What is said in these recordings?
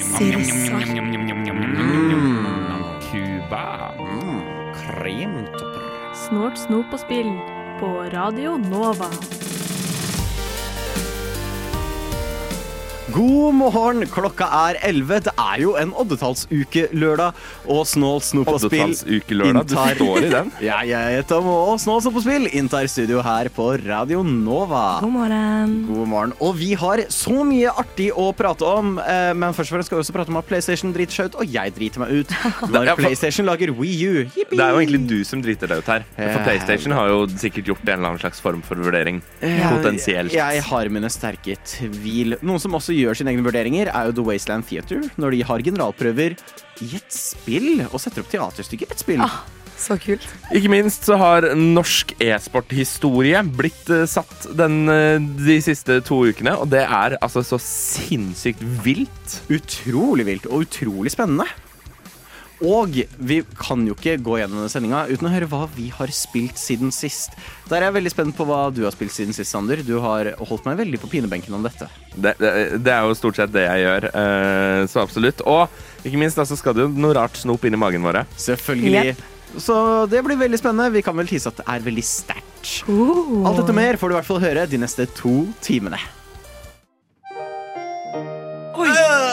Sirussar. Cuba. Kremtopper. Snort, snop og spill på Radio Nova. God morgen, klokka er 11. Det er jo en oddetallsuke-lørdag, og Snål snop og spill Oddetallsukelørdag. Du inntar- står i den. Ja, jeg heter Tom, og Snål snop og spill inntar studio her på Radio Nova. God morgen. God morgen. Og vi har så mye artig å prate om, eh, men først og fremst skal vi også prate om at PlayStation driter seg ut, og jeg driter meg ut når Ja, for- PlayStation lager Wii U. Yippee! Det er jo egentlig du som driter deg ut her. For PlayStation har jo sikkert gjort en eller annen slags form for vurdering. Potensielt. Jeg har mine sterke tvil. Noen som også gjør sine egne vurderinger, er jo The Wasteland Theater, Når de har generalprøver i et spill, og setter opp teaterstykker i et spill. Ah. Så kult. Ikke minst så har norsk e-sporthistorie blitt eh, satt den, eh, de siste to ukene, og det er altså så sinnssykt vilt. Utrolig vilt og utrolig spennende. Og vi kan jo ikke gå gjennom denne sendinga uten å høre hva vi har spilt siden sist. Der er jeg veldig spent på hva du har spilt siden sist, Sander. Du har holdt meg veldig på pinebenken om dette. Det, det, det er jo stort sett det jeg gjør, eh, så absolutt. Og ikke minst så så skal det jo noe rart snop inn i magen vår. Selvfølgelig. Så det blir veldig spennende. Vi kan vel tise at det er veldig sterkt. Uh. Alt dette mer får du i hvert fall høre de neste to timene. Oi,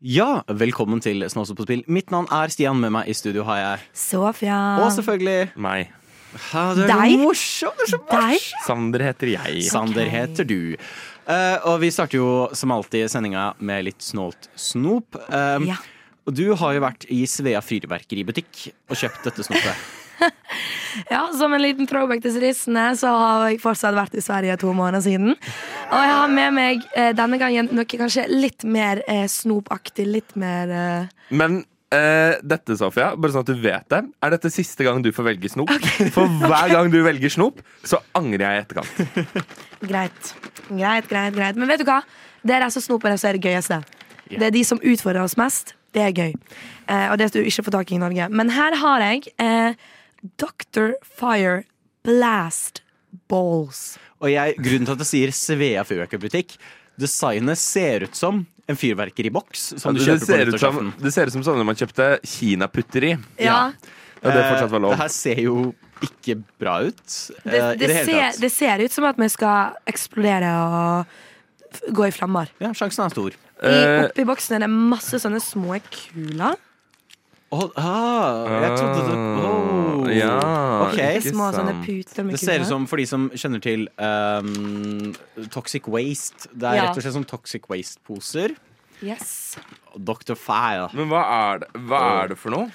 Ja, velkommen til Snåsa på spill. Mitt navn er Stian. Med meg i studio har jeg Sofia. Og selvfølgelig Meg. ja, Du er Deg? så morsom! Du er så morsom. Sander heter jeg. Sander heter du. Eh, og vi starter jo som alltid sendinga med litt snålt snop. Um, Ja. Og du har jo vært i Svea fyrverkeributikk og kjøpt dette snopet. Ja, Som en liten throwback til turistene, så har jeg fortsatt vært i Sverige to måneder siden. Og jeg har med meg eh, denne gangen noe kanskje litt mer eh, snopaktig. Litt mer eh, Men eh, dette, Sofia, bare sånn at du vet det, er dette siste gang du får velge snop. For hver gang du velger snop, så angrer jeg i etterkant. greit. Greit, greit, greit. Men vet du hva? Det er disse snopene som er det gøyeste. Det er de som utfordrer oss mest. Det er gøy. Eh, og det du ikke får tak i i Norge. Men her har jeg eh, Dr. Fire Blast Balls. Og jeg, grunnen til at jeg sier Svea fyrverkeributikk Designet ser ut som en fyrverkeriboks som du det, kjøper på ser ut som, det ser ut som sånn man kjøpte kinaputteri. Ja. Ja, det fortsatt var lov. Eh, Det her ser jo ikke bra ut. Det, eh, det, det ser, det ser ut som at vi skal eksplodere og gå i flammer. Ja, sjansen er stor. I, Eh, oppi boksen er det masse sånne små kuler. Å, ah, jeg trodde det oh. Ja, Ok. ikke Små sånne sant. puter med Det ser ut som, for de som kjenner til um, Toxic Waste Det er Ja. rett og slett som Toxic Waste-poser. Yes. Dr. Fire. Men hva er, det, hva er det for noe?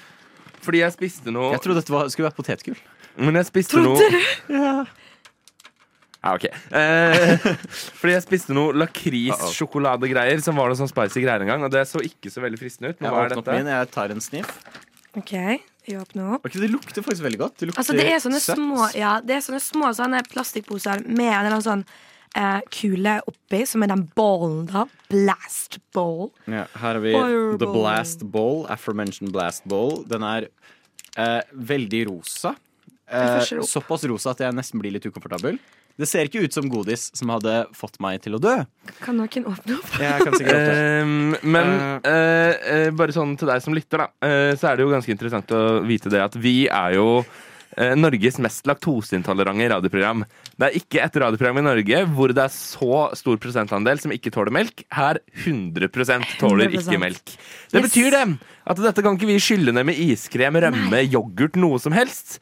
Fordi jeg spiste noe Jeg trodde dette var, skulle være potetgull. Men jeg spiste noe Trodde du? Ja, ok. Eh, fordi jeg spiste noe lakris-sjokoladegreier som var noe sånn spicy greier en gang. Og det så ikke så veldig fristende ut. Men Jeg hva er åpner opp dette? min, jeg tar en sniff. OK, jeg åpner opp. Ok, Det lukter faktisk veldig godt. Det lukter Altså, det er sånne søtt. små, ja, det er sånne små sånne plastikkposer med en eller annen sånn eh, kule oppi, som er den ballen, da. Blast ball. Ja, her har vi Fireball. The Blast Ball, Aforementioned Blast Ball. Den er eh, veldig rosa. Eh, får se opp. såpass rosa at jeg nesten blir litt ukomfortabel. Det ser ikke ut som godis som hadde fått meg til å dø. Kan noen åpne opp? Jeg kan sikkert åpne. Ehm, men uh, uh, bare sånn til deg som lytter, da, Uh, så er det jo ganske interessant å vite det at vi er jo Norges mest laktoseintolerante radioprogram. Det er ikke et radioprogram i Norge hvor det er så stor prosentandel som ikke tåler melk. Her 100 tåler 100%. ikke melk. Det Yes. betyr det at dette kan ikke vi skylle ned med iskrem, rømme, yoghurt, noe som helst.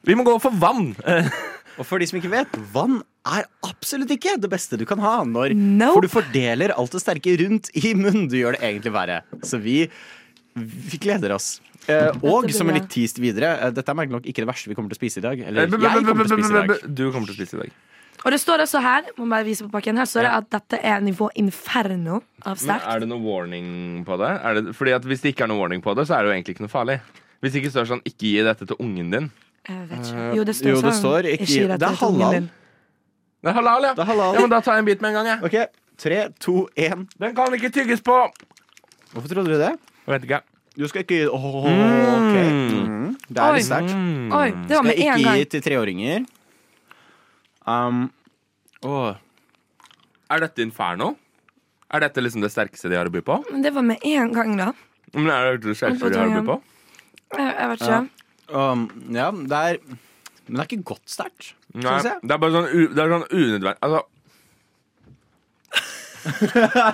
Vi må gå for vann. Eh, Og for de som ikke vet, vann er absolutt ikke det beste du kan ha. Når, Nope. For du fordeler alt det sterke rundt i munnen. Du gjør det egentlig verre. Så vi, vi gleder oss. Eh, og som en litt teased videre, eh, dette er merkelig nok ikke det verste vi kommer til å spise i dag. Eh, Eller jeg kommer til å spise i dag. Du kommer til å spise i dag. Og det står også her må bare vise på pakken her, står det at dette er nivå inferno av sterkt. Men er det noe warning på det? Er det? Fordi at Hvis det ikke er noe warning på det, så er det jo egentlig ikke noe farlig. Hvis det ikke står sånn 'ikke gi dette til ungen din', Jeg vet ikke. Jo, det står jo, det sånn. står ikke- det er halal. Det er halal, ja. Det er halal. ja. Men da tar jeg en bit med en gang, jeg. OK, tre, to, én. Den kan ikke tygges på! Hvorfor trodde du det? Jeg vet ikke. Du skal ikke gi Åh, OK. Mm. Mhm. Det er Oi. litt sterkt. Mm. Oi, det var Skal med en ikke gi til treåringer. Um, åh. Er dette Inferno? Er dette liksom det sterkeste de har å by på? Men det var med en gang, da. Men er det det sterkeste de har å by på? Jeg, jeg vet Ja. Um, ja, det er Men det er ikke godt sterkt. Nei, Synes jeg. det er bare sånn, u, det er sånn unødvendig Altså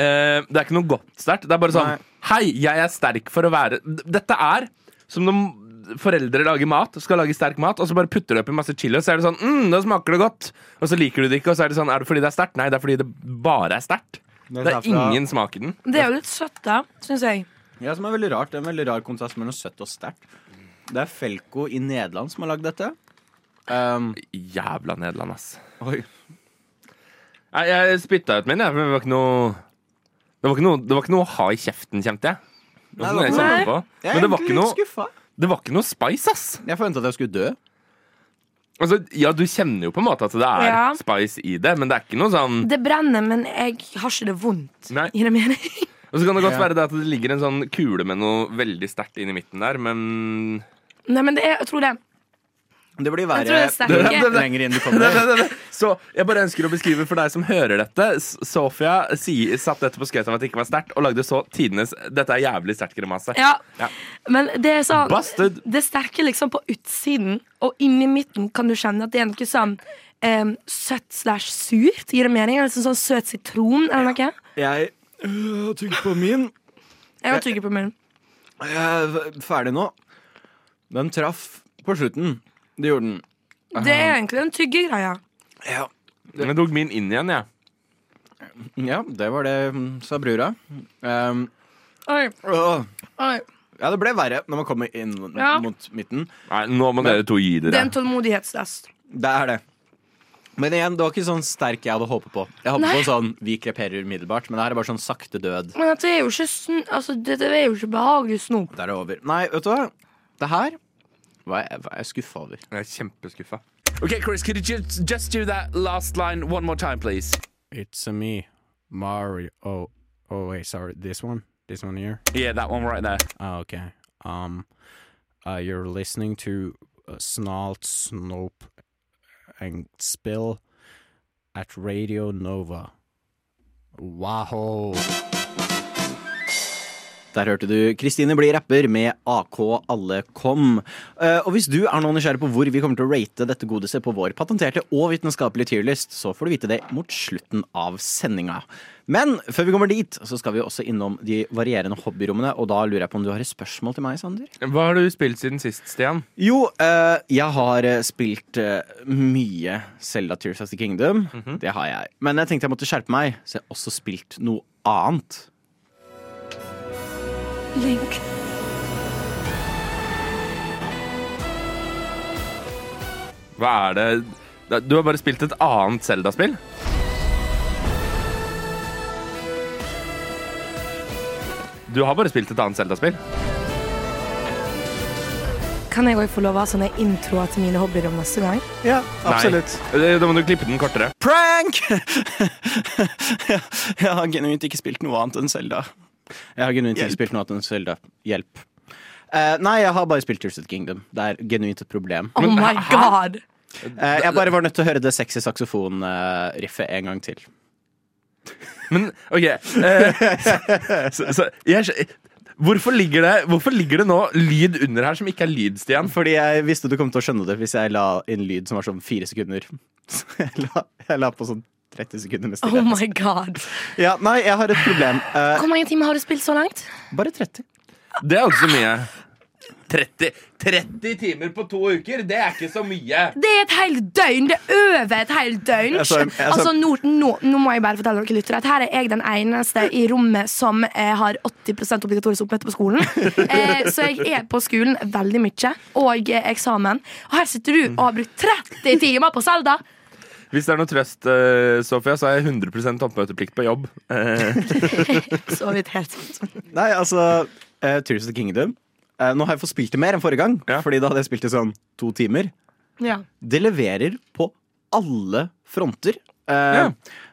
eh, Det er ikke noe godt sterkt. Det er bare sånn Nei. Hei, jeg er sterk for å være D- Dette er som når foreldre lager mat, skal lage sterk mat, og så bare putter du oppi masse chili, og så er det sånn mm, da smaker det godt. Og så liker du det ikke, og så er det sånn Er det fordi det er sterkt? Nei, det er fordi det bare er sterkt. Det er derfra- ingen smak i den. Det er jo litt søtt, da, syns jeg. Ja, som er veldig rart. Det er en veldig rar kontrast mellom søtt og sterkt. Det er Felco i Nederland som har lagd dette. Um, Jævla Nederland, ass. oi. Jeg, jeg spytta ut min, jeg. Men det var ikke noe det var, ikke noe, det var ikke noe å ha i kjeften, kjente jeg. Det var Nei, jeg det var- kjente på. Jeg er det var, egentlig ikke litt skuffa. det var ikke noe spice, ass. Jeg forventa at jeg skulle dø. Altså, ja, du kjenner jo på en måte at det er Ja. spice i det, men det er ikke noe sånn Det brenner, men jeg har ikke det vondt. Nei. Gir det mening? Og så kan det godt Ja. være det at det ligger en sånn kule med noe veldig sterkt inn i midten der, men Nei, men det er, jeg tror det Det blir verre er lenger inn du kommer. Så jeg bare ønsker å beskrive for deg som hører dette. Sofia si, satt dette på skøyta om at det ikke var sterkt, og lagde så tidenes Dette er jævlig sterkt grimase. Ja. Ja. Men det er sånn Busted. Det sterke liksom på utsiden, og inni midten kan du kjenne at det er noe sånn um, søtt slash surt. Gir det mening? Eller sånn, søt sitron eller noe? Jeg øh, tygd på min. Jeg har trygg på min. Jeg er ferdig nå. Den traff på slutten. Det gjorde den. Det er egentlig en tyggegreie. Ja. Jeg tok min inn igjen, jeg. ja, det var det, mm, sa brura. Um, Oi, oi. ja, det ble verre når man kommer inn Ja. mot midten. Nei, nå må dere to gi Det er en tålmodighetstest. Det er det. Men igjen, det var ikke sånn sterk jeg hadde håpet på. Jeg håpet Nei. på sånn vi kreperer umiddelbart, men det her er bare sånn sakte død. Men det er jo ikke, altså, det, det er jo ikke behagelig snop. Der er det over. Nei, vet du hva? Det her var jeg, var jeg skuffa over. Jeg er kjempeskuffa. Okay, Chris, could you just, just do that last line one more time, please? It's a me, Mario. Oh, oh wait, sorry. This one, this one here. Yeah, that one right there. Oh, okay. Um, uh, you're listening to uh, Snalt, Snope, and Spill at Radio Nova. Wow. Der hørte du Kristine bli rapper med AK Alle Kom. Eh, og hvis du er nå nysgjerrig på hvor vi kommer til å rate dette godiset på vår patenterte og vitenskapelige tierlist, så får du vite det mot slutten av sendinga. Men før vi kommer dit, så skal vi også innom de varierende hobbyrommene, og da lurer jeg på om du har et spørsmål til meg, Sander? Hva har du spilt siden sist, Stian? Jo, eh, jeg har eh, spilt eh, mye Zelda Tears of the Kingdom. Det har jeg. Men jeg tenkte jeg måtte skjerpe meg, så jeg har også spilt noe annet. Link. Hva er det Du har bare spilt et annet Zelda-spill? Du har bare spilt et annet Zelda-spill? Kan jeg òg få lov å ha sånne introer til mine hobbyer om neste gang? Ja, Nei. Eh, Da må du klippe den kortere. Prank! jeg, har genuint ikke spilt noe annet enn Zelda. Jeg har genuint ikke spilt noe annet enn Selda. Hjelp. Eh, nei, jeg har bare spilt Tears of the Kingdom. Det er genuint et problem. Oh my god! Eh, jeg bare var nødt til å høre det sexy saksofon-riffet en gang til. Men OK eh, så, så, jeg, skj- hvorfor, ligger det, hvorfor ligger det nå lyd under her som ikke er lyd, Stian? Fordi jeg visste du kom til å skjønne det hvis jeg la inn lyd som var sånn fire sekunder. Så jeg la, jeg la på sånn 30 sekunder med Oh my god. Ja, nei, jeg har et problem. Uh, Hvor mange timer har du spilt så langt? bare 30. Det er jo ikke så mye. 30, 30 timer på to uker, det er ikke så mye. Det er et helt døgn! Det er over et helt døgn! Jeg så- jeg så- altså, nå, nå, nå må jeg bare fortelle dere lyttere at her er jeg den eneste i rommet som eh, har 80 obligatorisk oppmøte på skolen. Eh, så jeg er på skolen veldig mye, og eh, eksamen. Og her sitter du og har brukt 30 timer på Selda! Hvis det er noe trøst, eh, Sofia, så har jeg 100 oppmøteplikt på jobb. Eh, Så vidt helt sant. Nei, altså uh, Tears of the Kingdom uh, Nå har jeg fått spilt det mer enn forrige gang, Ja. Fordi da hadde jeg spilt det sånn to timer. Ja. Det leverer på alle fronter. Uh, Ja.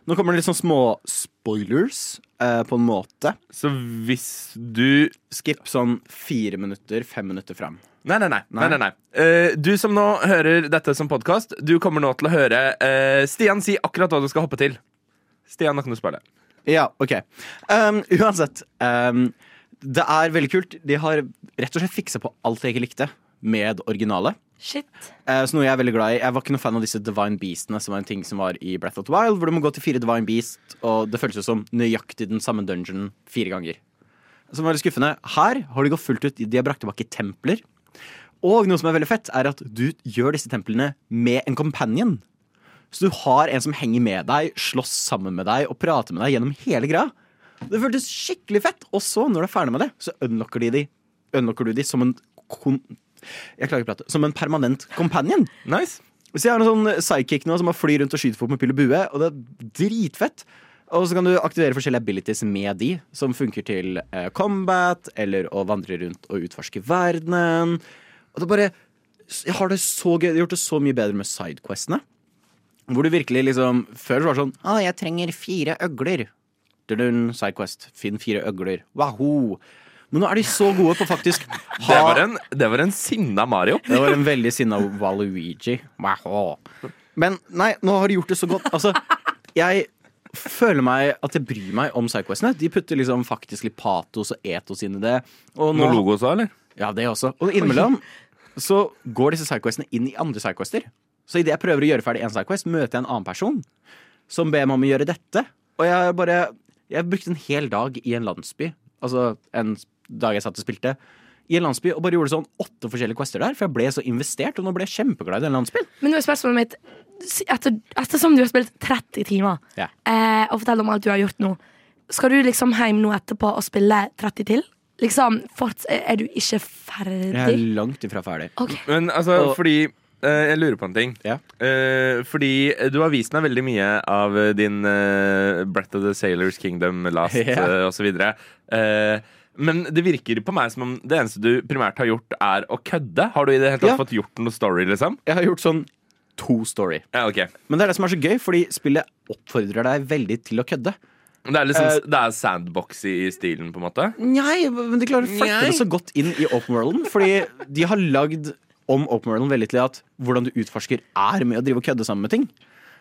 Nå kommer det litt sånn små spoilers, uh, på en måte. Så hvis du Skip sånn fire minutter, fem minutter fram. Nei, nei, nei. nei. Nei. nei. Eh, du som nå hører dette som podkast, du kommer nå til å høre uh, Stian si akkurat hva du skal hoppe til. Stian, nå kan du spørre. Ja, ok. Um, uansett. Um, det er veldig kult. De har rett og slett fiksa på alt jeg ikke likte med originale. Shit. Eh, så noe Jeg er veldig glad i Jeg var ikke noe fan av disse Divine Beastene, som var en ting som var i Breath of the Wild, hvor du må gå til fire Divine Beast, og det føles jo som nøyaktig den samme dungeon fire ganger. Som var litt skuffende. Her har de gått fullt ut. De har brakt tilbake templer. Og noe som er veldig fett, er at du gjør disse templene med en companion. Så du har en som henger med deg, slåss sammen med deg og prater med deg gjennom hele greia. Det føltes skikkelig fett. Og så, når du er ferdig med det, så unlocker, de de, unlocker du de som en jeg klarer ikke å prate. Som en permanent companion. Nice. Så jeg har en sånn sidekick nå som har fly rundt og skyter folk med pil og bue, og det er dritfett. Og så kan du aktivere forskjellige abilities med de, som funker til eh, combat, eller å vandre rundt og utforske verdenen. Og det bare Jeg har det så gøy. Jeg har gjort det så mye bedre med sidequestene. Hvor du virkelig liksom Før var det sånn Å, jeg trenger fire øgler. Dun, Sidequest. Finn fire øgler. Wahoo. Men nå er de så gode på faktisk Det var en, det var en sinna Mario. det var en veldig sinna Waluigi. Wahoo. Men nei, nå har de gjort det så godt. Altså, jeg føler meg at jeg bryr meg om sidequestene. De putter liksom faktisk litt patos og etos inn i det. Og nå, Noe logo også, eller? ja, det også. Og innimellom så går disse sidequestene inn i andre sidequester. Så idet jeg prøver å gjøre ferdig en sidequest, møter jeg en annen person som ber meg om å gjøre dette. Og jeg bare Jeg brukte en hel dag i en landsby. Altså en dag jeg satt og spilte. I en landsby Og bare gjorde sånn åtte forskjellige quester der, for jeg ble så investert. Og nå ble jeg kjempeglad i den landsbyen. Men nå er spørsmålet mitt etter, Ettersom du har spilt 30 timer Ja. eh, og fortell om alt du har gjort nå, skal du liksom hjem nå etterpå og spille 30 til? Liksom, forts Er du ikke ferdig? Jeg er langt ifra ferdig. Okay. Men altså, Og- fordi eh, Jeg lurer på en ting. Ja. Eh, fordi du har vist meg veldig mye av din eh, Breath of the Sailors Kingdom Last Ja. uh, og så videre. Eh, men det virker på meg som om det eneste du primært har gjort, er å kødde. Har du i det hele tatt Ja. fått gjort noe story, liksom? Jeg har gjort sånn to story. Ja, okay. Men det er det som er så gøy, fordi spillet oppfordrer deg veldig til å kødde. Det er liksom Eh, Det er sandbox i stilen, på en måte? Nei, men de klarer å flette det så godt inn i open worlden. Fordi de har lagd om open worlden veldig til at hvordan du utforsker, er med å drive og kødde sammen med ting.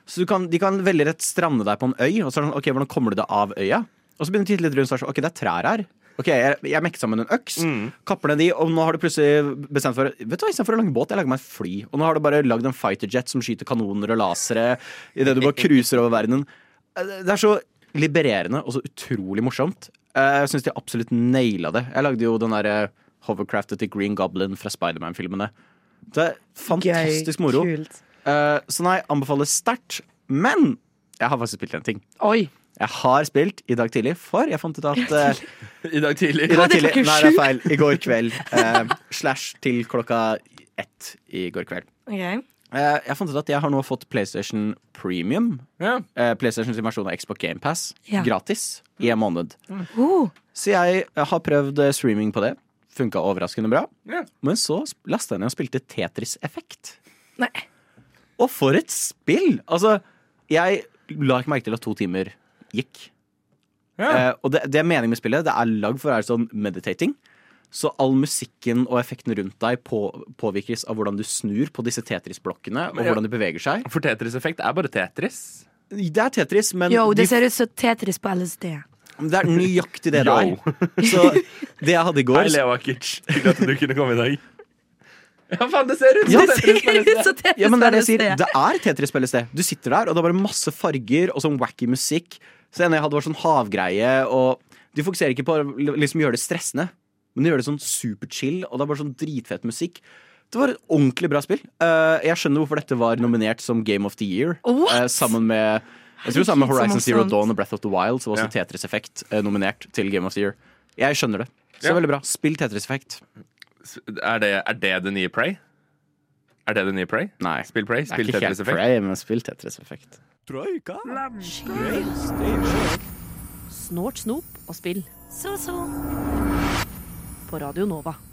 Så du kan, De kan veldig rett strande deg på en øy, og så er det sånn, ok, hvordan kommer du deg av øya? Og så begynner du å titte litt rundt, så er det sånn, ok, det er trær her. Ok, Jeg, jeg mekker sammen en øks, kapper ned de, og nå har du plutselig bestemt for Vet du hva, Istedenfor å lage båt, jeg lager meg et fly. Og nå har du bare lagd en fighterjet som skyter kanoner og lasere idet du bare cruiser over verdenen. Det er så libererende og så utrolig morsomt. Eh, Jeg syns de absolutt naila det. Jeg lagde jo den derre hovercraftet til Green Goblin fra Spiderman-filmene. Det er fantastisk moro. Kult. Eh, Så nei, anbefales sterkt. Men jeg har faktisk spilt en ting. Oi. Jeg har spilt i dag tidlig, for jeg fant ut at uh, I dag tidlig. I dag tidlig, Nei, det er feil. I går kveld. Uh, slash til klokka ett i går kveld. Ok. Uh, jeg fant ut at jeg har nå fått PlayStation Premium. Eh, PlayStations versjon av Xbox GamePass Ja. gratis i en måned. Oh. Så jeg har prøvd streaming på det. Funka overraskende bra. Ja. Men så lasta jeg ned og spilte Tetris Effect. Nei. Og for et spill! Altså, jeg la ikke merke til at to timer gikk. Ja. Eh, og det, det er meningen med spillet. Det er lagd for å være sånn meditating. Så all musikken og effekten rundt deg på, påvirkes av hvordan du snur på disse Tetris-blokkene, og ja. hvordan de beveger seg. For Tetris-effekt er bare Tetris. Det er Tetris, men Yo, det de, ser ut som Tetris på LSD. det er nøyaktig det det er. Så det jeg hadde i går Hei, Leo Akic. Hyggelig at du kunne komme i dag. Ja, faen, det ser ut som ja, Tetris på LSD. Ja, men det er det jeg sier. Det er Tetris på LSD. Du sitter der, og det er bare masse farger og sånn wacky musikk. Så ene jeg hadde, var sånn havgreie, og de fokuserer ikke på å liksom gjøre det stressende, men de gjør det sånn superchill, og det er bare sånn dritfett musikk. Det var et ordentlig bra spill. Uh, jeg skjønner hvorfor dette var nominert som Game of the Year. Eh, sammen med jeg tror sammen med Horizon Zero. Dawn og Breath of the Wild så var også Ja. Tetris Effect uh, nominert til Game of the Year. Jeg skjønner det. Så Ja. veldig bra. Spill Tetris Effect. Er det, er det det nye Prey? Er det det nye Prey? Nei. Spill Prey, Det er spill ikke helt Tetris-effekt. Prey, men spill Tetris Effect. Snort, snop og spill. So, so. På Radio Nova.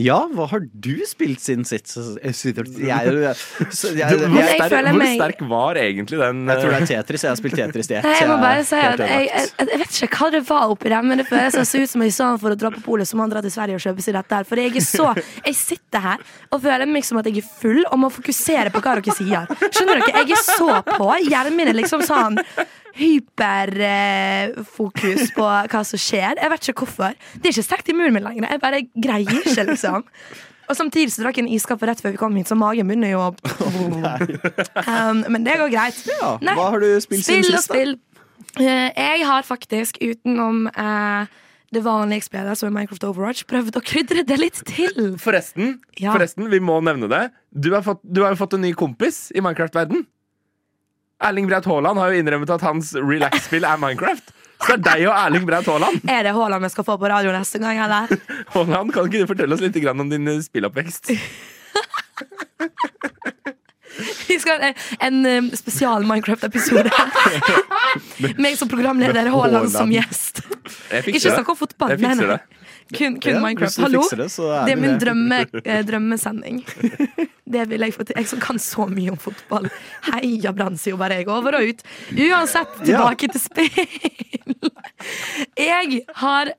Ja, hva har du spilt siden sist? Jeg, jeg, Hvor, jeg, Men jeg sterk, føler hvor sterk var egentlig den jeg tror det eh, er Tetris. Jeg har spilt Tetris i ett. Nei, jeg må bare si at jeg, jeg, jeg vet ikke hva det var oppi der, men det føles så ut som jeg sa for å dra på polet, så må han dra til Sverige og kjøpe seg dette her. For jeg er så Jeg sitter her og føler meg som at jeg er full og må fokusere på hva dere sier. Skjønner dere? Jeg er så på. Hjernen min er liksom sånn hyperfokus på hva som skjer. Jeg vet ikke hvorfor. Det er ikke sterkt i muren min lenger. Jeg bare greier ikke, liksom. Og samtidig så drakk jeg en iskaffe rett før vi kom hit, så magen begynner jo å um, Men det går greit. Ja, Nei. hva har du spilt siden Spill og sist? da? spill. Eh, jeg har faktisk, utenom uh, det vanlige spillet, som er Minecraft Overwatch, prøvd å krydre det litt til. Forresten, Ja. forresten, vi må nevne det. Du har fått, du har jo fått en ny kompis i Minecraft-verden. Erling Braut Haaland har jo innrømmet at hans relax-spill er Minecraft. Så det er deg og Erling Braut Haaland. Er det Haaland vi skal få på radio neste gang, eller? Haaland, Kan ikke du fortelle oss litt om din eh, spilloppvekst? Vi skal ha en, en um, spesial Minecraft-episode. Meg som programleder, Haaland som gjest. Ikke snakk om fotball. Jeg fikser det. Kun, kun Ja, Minecraft. Hallo? det, Det er min drømme, eh, drømmesending. Det vil jeg få til. Jeg som kan så mye om fotball. Heia Brann, sier jo bare jeg. Over og ut. Uansett, tilbake til spill. Jeg har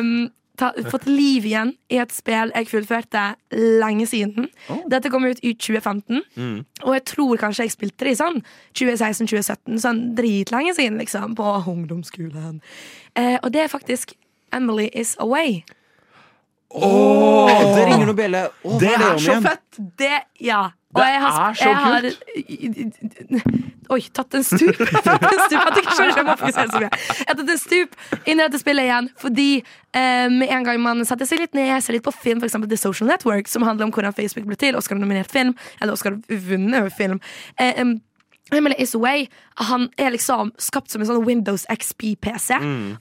um, ta, fått liv igjen i et spill jeg fullførte lenge siden. Dette kom ut i 2015, og jeg tror kanskje jeg spilte det i sånn 2016-2017. Sånn dritlenge siden, liksom, på ungdomsskolen. Eh, og det er faktisk Emily Is Away. Åh, det ringer noen bjelle. Oh, Det er det er så fett! Det, ja. Og Det jeg har, er så jeg har, Oi, tatt en stup. tatt en stup. At jeg ikke skjønner, jeg må fokusere så mye. Jeg har tatt en stup inn i dette spillet igjen fordi eh, med en gang man setter seg litt ned, ser litt på film, f.eks. The Social Network, som handler om hvordan Facebook ble til, Oscar-nominert film, eller Oscar-vunnet film. Eh, em, Emily Is Away Han er liksom skapt som en sånn Windows XP-PC.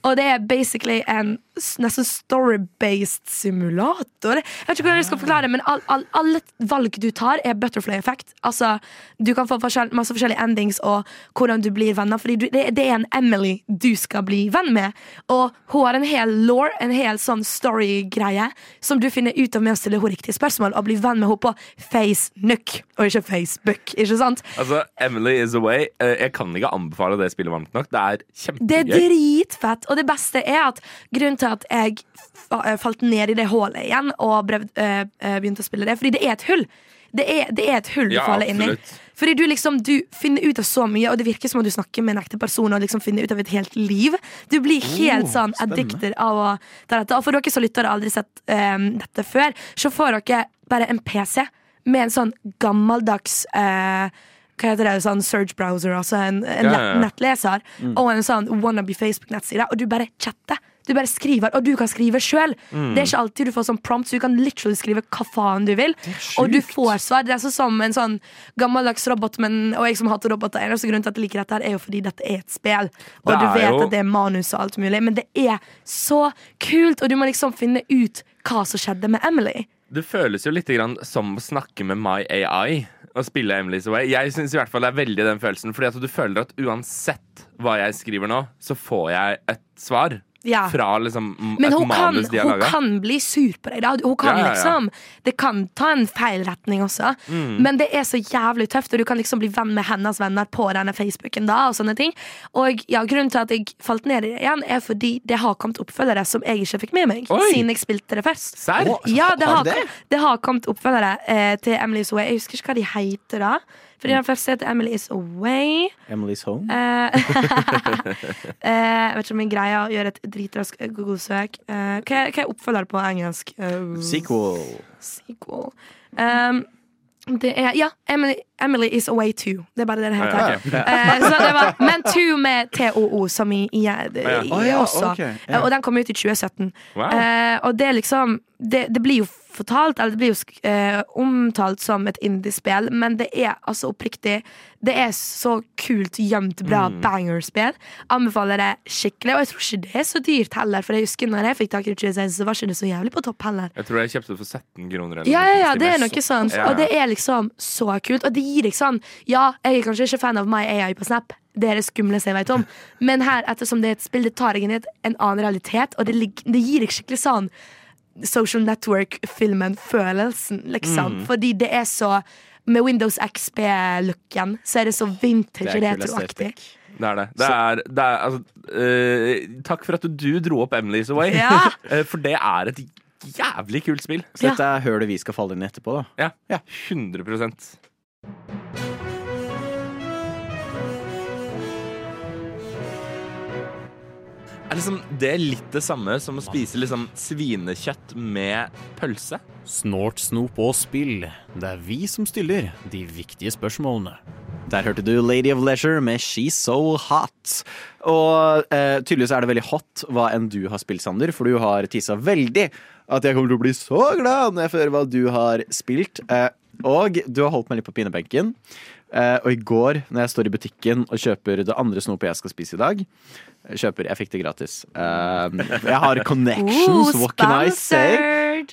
Og det er basically en nesten story-based simulator. Jeg vet ikke hvordan jeg skal forklare det, men all, all, alle valg du tar, er butterfly-effekt. Altså, Du kan få forskjell, masse forskjellige endings og hvordan du blir venner. Fordi du, det, det er en Emily du skal bli venn med. Og hun har en hel law, en hel sånn story-greie, som du finner ut av med å stille henne riktige spørsmål og bli venn med henne på FaceNook og ikke Facebook. Ikke sant? Altså, Emily is away. Eh, Jeg kan ikke anbefale det spillet varmt nok. Det er Det er dritfett. Og det beste er at grunnen til at jeg eh, falt ned i det hullet igjen og brev, eh, eh, begynte å spille det, fordi det er et hull. Det er, det er et hull du Ja, faller inn i. Fordi du liksom Du finner ut av så mye, og det virker som om du snakker med en ekte person og liksom finner ut av et helt liv. Du blir helt sånn addicted av å ta dette. Og for dere som lytter og aldri sett um, dette før, så får dere bare en PC med en sånn gammeldags uh, hva heter det, sånn search browser, altså en, en Ja, ja, ja. nettleser, mm. og en sånn wannabe Facebook-nettside, og du bare chatter. Du bare skriver, og du kan skrive sjøl. Mm. Det er ikke alltid du får sånn prompt, så du kan literally skrive hva faen du vil. Og du får svar. Det er sånn som en sånn gammeldags robot, men, og jeg som hater roboter. Eneste grunn til at jeg liker dette, her er jo fordi dette er et spill. Og du vet jo- at det er manus og alt mulig, men det er så kult, og du må liksom finne ut hva som skjedde med Emily. Det føles jo litt grann som å snakke med My AI og spille Emily's Away. Jeg syns i hvert fall det er veldig den følelsen, fordi at du føler at uansett hva jeg skriver nå, så får jeg et svar. Ja. Fra liksom Men et hun kan, de har hun kan bli sur på deg. Da. Hun kan Ja, ja, liksom Det kan ta en feil retning også. Mm. Men det er så jævlig tøft, og du kan liksom bli venn med hennes venner på denne Facebooken. da Og sånne ting Og ja, grunnen til at jeg falt ned i det igjen, er fordi det har kommet oppfølgere som jeg ikke fikk med meg, Oi. siden jeg spilte det først. Serr? Ja, det har har, det? det har kommet oppfølgere eh, til Emily Zoe. Jeg husker ikke hva de heter da. Fordi den første heter Emily Is Away. Emily's Home. Eh, eh, jeg vet ikke om jeg greier å gjøre et dritrask Google-søk. Eh, hva, er- hva er oppfølger på engelsk? Eh, Sequel. sequel. Um, det er Ja, Emily, Emily Is Away 2. Det er bare det det heter. Ja, ok. Eh, så det var, men 2 med TOO, som i, i, i, i også. ok, ja. Eh, Og den kom ut i 2017. Wow. Eh, og det er liksom det, det blir jo fortalt, eller det blir jo eh, omtalt som et indiespill, men det er altså oppriktig Det er så kult, gjemt, bra Mm. bangerspill. Anbefaler det skikkelig. Og jeg tror ikke det er så dyrt heller, for jeg husker når jeg fikk tak i det, 2016, så var ikke det så jævlig på topp heller. Jeg tror jeg kjøpte det for 17 kroner. Ja, ja, ja, det er noe sånt. Ja. Og det er liksom så kult. Og det gir deg sånn Ja, jeg er kanskje ikke fan av My AI på Snap. Det er det skumleste jeg vet om. Men her, ettersom det er et spill, det tar deg inn i en annen realitet, og det, det gir deg skikkelig sånn social network-filmen Følelsen, liksom. Mm. Fordi det er så Med Windows XP-looken så er det så vintage retroaktig. Det er det. det, er, det er, altså, uh, takk for at du dro opp Emily's Away. Ja. Eh, for det er et jævlig kult spill. Så dette er hølet vi skal falle inn i etterpå, da. Ja. Ja. 100 er liksom det litt det samme som å spise liksom svinekjøtt med pølse? Snort, snop og spill. Det er vi som stiller de viktige spørsmålene. Der hørte du Lady of Leisure med She's So Hot. Og eh, tydeligvis er det veldig hot hva enn du har spilt, Sander, for du har tissa veldig at jeg kommer til å bli så glad når jeg høre hva du har spilt. Eh, og du har holdt meg litt på pinebenken. Eh, og i går, når jeg står i butikken og kjøper det andre snopet jeg skal spise i dag Kjøper, Jeg fikk det gratis. Eh, jeg har connections, Oh, what can I say?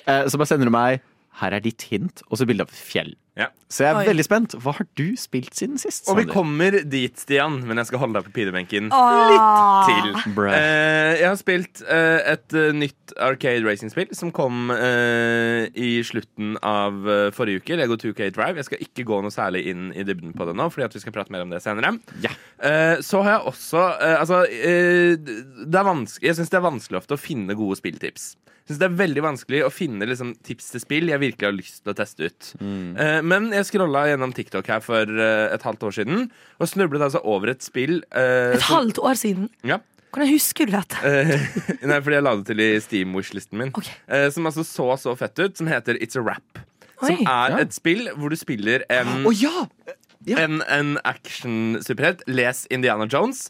Eh, så bare sender du meg Her er ditt hint, og så bilde av et fjell. Ja. Så jeg er Oi. veldig spent. Hva har du spilt siden sist? Og vi Sander? kommer dit, Stian, men jeg skal holde deg på pinebenken litt til. Bruh. Eh, jeg har spilt eh, et eh, nytt Arcade Racing-spill som kom eh, i slutten av eh, forrige uke. Lego 2K Drive. Jeg skal ikke gå noe særlig inn i dybden på det nå, fordi at vi skal prate mer om det senere. Ja. Eh, så har jeg også eh, Altså, eh, det er vanskelig Jeg syns det er vanskelig ofte å finne gode spilltips. Jeg synes Det er veldig vanskelig å finne liksom, tips til spill jeg virkelig har lyst til å teste ut. Eh, men jeg scrolla gjennom TikTok her for eh, et halvt år siden og snublet altså over et spill eh, Et som- halvt år siden. Ja. Hvordan husker du dette? Eh, nei, fordi jeg la det til i Steam-wish-listen min. Ok. Eh, som altså så så fett ut, som heter It's a Rap. Som er Ja. et spill hvor du spiller en, Å ja! ja. en, en action-superhelt. Les Indiana Jones.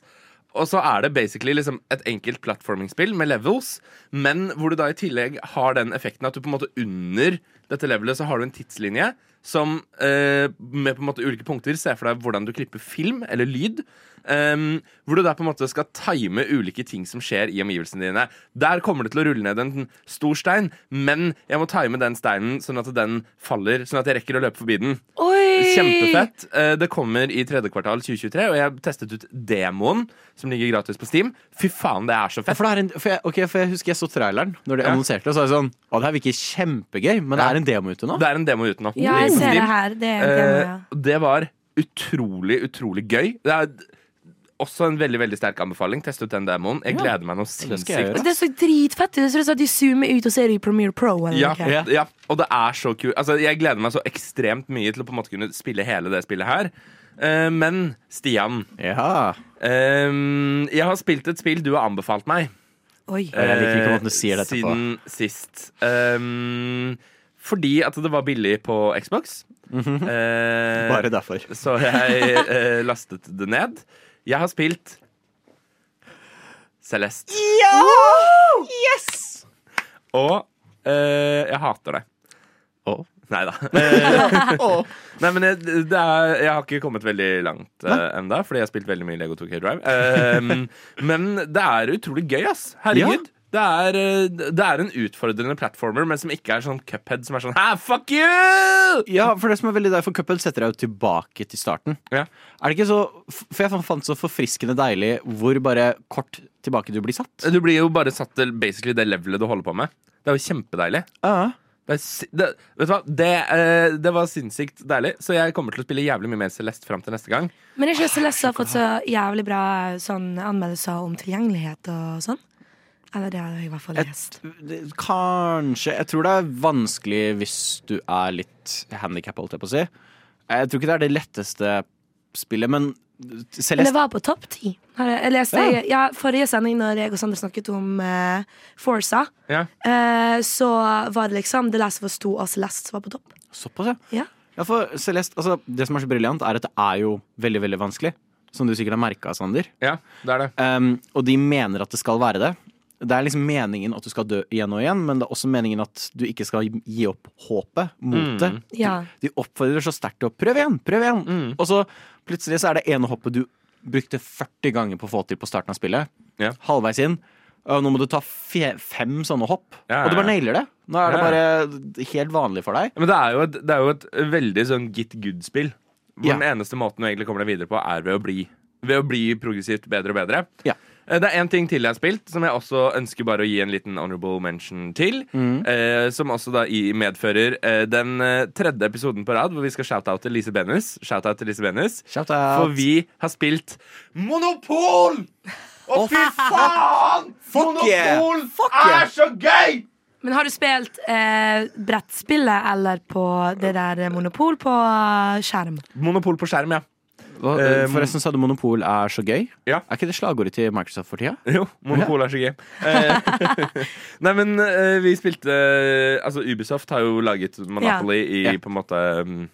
Og så er det basically liksom et enkelt plattformingspill med levels, men hvor du da i tillegg har den effekten at du på en måte under dette levelet så har du en tidslinje som eh, med på en måte ulike punkter ser for deg hvordan du klipper film eller lyd. Um, hvor du der på en måte skal time ulike ting som skjer i omgivelsene dine. Der kommer det til å rulle ned en stor stein, men jeg må time den steinen sånn at den faller, sånn at jeg rekker å løpe forbi den. Oi! Kjempefett. Uh, Det kommer i tredje kvartal 2023, og jeg har testet ut demoen, som ligger gratis på Steam. Fy faen, det er så fett. For, det er en, for, jeg, okay, for jeg husker jeg så traileren Når de Ja. annonserte det. Så var jeg sånn Å, det her virker kjempegøy, men det er en demo ute nå. Det er en demo ute nå. Ja, jeg ser det her. Det er en demo, ja. Uh, Det var utrolig, utrolig gøy. Det er også en veldig veldig sterk anbefaling. Test ut den demoen. Jeg Ja. gleder meg noe det sinnssykt. Det er så dritfett. Det ser ut som at de zoomer ut og ser i Premiere Pro. Eller Ja, noe. ja. ja, og det er så kult. Altså, jeg gleder meg så ekstremt mye til å på en måte kunne spille hele det spillet her. Uh, men Stian, Ja. eh, jeg har spilt et spill du har anbefalt meg. Oi. Uh, jeg liker ikke eh, måten du sier dette på. Siden sist. Um, fordi at det var billig på Xbox. Eh, Mhm. Bare derfor. så jeg eh, lastet det ned. Jeg har spilt Celeste. Ja! Yes! Og eh, jeg hater det. Å. Nei da. Eh, Nei, men jeg, det er, jeg har ikke kommet veldig langt uh, enda, fordi jeg har spilt veldig mye Lego 2K Drive. Eh, men det er utrolig gøy, ass. Herregud. Det, er, eh, det er en utfordrende platformer, men som ikke er sånn cuphead som er sånn Hæ, fuck you! Ja, for det som er veldig derfor Cuphead setter deg jo tilbake til starten. Ja. Er det ikke så For jeg fant så forfriskende deilig hvor bare kort tilbake du blir satt. Du blir jo bare satt til basically det levelet du holder på med. Det er jo kjempedeilig. Ja. Det, det, vet du hva? Det, eh, det var sinnssykt deilig, så jeg kommer til å spille jævlig mye mer Celeste fram til neste gang. Men jeg ikke Celeste har fått så jævlig bra sånn, anmeldelser om tilgjengelighet og sånn? Eller det har jeg i hvert fall lest. Et, Kanskje Jeg tror det er vanskelig hvis du er litt handikappa, holdt jeg på å si. Jeg tror ikke det er det letteste spillet, men Men det var på topp ti. Jeg leste Ja. ja, Forrige sending, når jeg og Sander snakket om uh, Forza, Ja. uh, så var det liksom Det leste for sto 2 og Celeste som var på topp. Såpass, ja. Ja. Ja, for Celeste, altså, Det som er så briljant, er at det er jo veldig veldig vanskelig. Som du sikkert har merka, Sander. ja, det er det. Um, og de mener at det skal være det. Det er liksom meningen at du skal dø igjen og igjen, men det er også meningen at du ikke skal gi opp håpet mot det. Ja. De oppfordrer så sterkt til å prøve igjen, prøv igjen. Mm. Og så plutselig så er det ene hoppet du brukte 40 ganger på å få til på starten av spillet. Ja. Halvveis inn. Og nå må du ta fe fem sånne hopp, Ja, ja, og du bare nailer det. Nå er det Ja, bare helt vanlig for deg. Men det er jo et, det er jo et veldig sånn get good-spill. Hvor Ja. den eneste måten du egentlig kommer deg videre på, er ved å bli, ved å bli progressivt bedre og bedre. Ja. Eh, Det er én ting til jeg har spilt, som jeg også ønsker bare å gi en liten honorable mention til. Eh, som også da i medfører eh, den eh, tredje episoden på rad hvor vi skal shout-out til Lise Benus. Shout-out til Lise Benus. Shout For vi har spilt Monopol! Å, fy faen! Fuck yeah! Monopol Fuck yeah! er så gøy! Men har du spilt eh, brettspillet eller på det der Monopol på skjerm? Monopol på skjerm, ja. Hva, Eh, Forresten sa du Monopol er så gøy. Ja. Er ikke det slagordet til Microsoft for tida? Jo, Monopol er så gøy. Eh, Nei, men eh, vi spilte Altså, Ubisoft har jo laget Monopoly i Ja. på en måte um,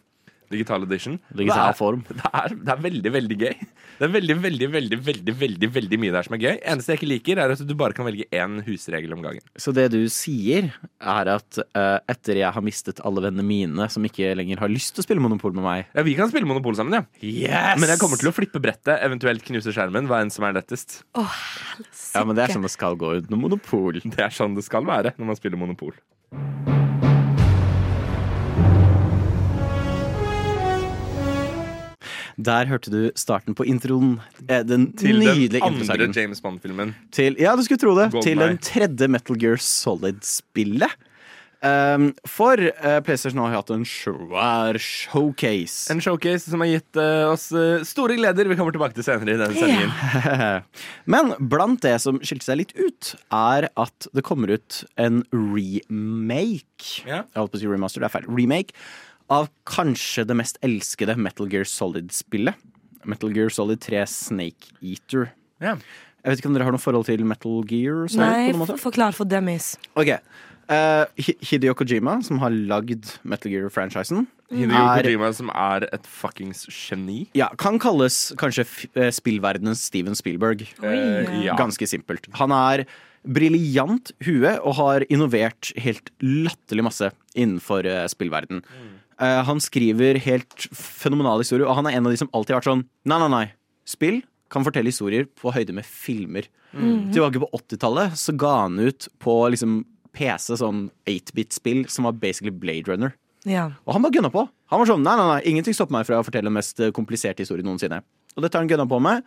digital edition. Digital det, form. er, det, er, det er veldig, veldig gøy. Det er veldig, veldig, veldig, veldig, veldig, veldig mye der som er gøy. Eneste jeg ikke liker, er at du bare kan velge én husregel om gangen. Så det du sier, er at uh, etter jeg har mistet alle vennene mine som ikke lenger har lyst til å spille Monopol med meg Ja, Vi kan spille Monopol sammen, ja. Yes! Men jeg kommer til å flippe brettet, eventuelt knuse skjermen. Hva enn som er lettest. Ja, men det er sånn det skal gå utenom Monopol. Det er sånn det skal være når man spiller Monopol. Der hørte du starten på introen. eh, Den Til den andre. James Bond-filmen. Ja, du skulle tro det. Golden til den tredje Metal Gear Solid-spillet. Um, for uh, PlayStation har hatt en svær showcase. En showcase som har gitt uh, oss uh, store gleder. Vi kommer tilbake til senere i denne sendingen. Men blant det som skilte seg litt ut, er at det kommer ut en remake. Yeah. Jeg holdt på å si remaster, det er feil. Remake av kanskje det mest elskede Metal Gear Solid-spillet. Metal Gear Solid 3 Snake Eater. Ja. Jeg vet ikke om dere har noe forhold til Metal Gear? Solid, Nei, på måte? forklar for dummies. Ok. Uh, Hideo Kojima, som har lagd Metal Gear-franchisen, Hideo er- Kojima, som er et fuckings geni. ja, kan kalles kanskje eh, spillverdenens Steven Spielberg. Eh, ja. Ganske simpelt. Han er briljant hue og har innovert helt latterlig masse innenfor spillverden. Eh, han skriver helt fenomenale historier, og han er en av de som alltid har vært sånn Nei, nei, nei. Spill kan fortelle historier på høyde med filmer. Tilbake på 80-tallet så ga han ut på liksom PC sånn 8-bit-spill som var basically Blade Runner. Ja. Og han bare gunna på. Han var sånn, nei, nei, nei, Ingenting stopper meg fra å fortelle den mest eh, kompliserte historien noensinne. Og dette har han gunna på med.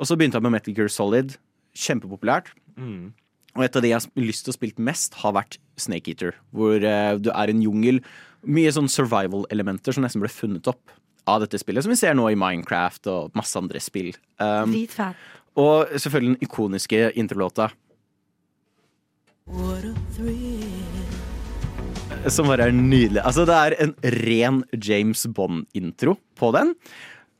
Og så begynte han med Metal Gear Solid. Kjempepopulært. Og et av de jeg har lyst til å spille mest, har vært Snake Eater. Hvor uh, du er i en jungel. Mye sånn survival-elementer som nesten ble funnet opp av dette spillet. Som vi ser nå i Minecraft og masse andre spill. Um, og selvfølgelig den ikoniske introlåta. Som bare er nydelig. Altså, det er en ren James Bond-intro på den.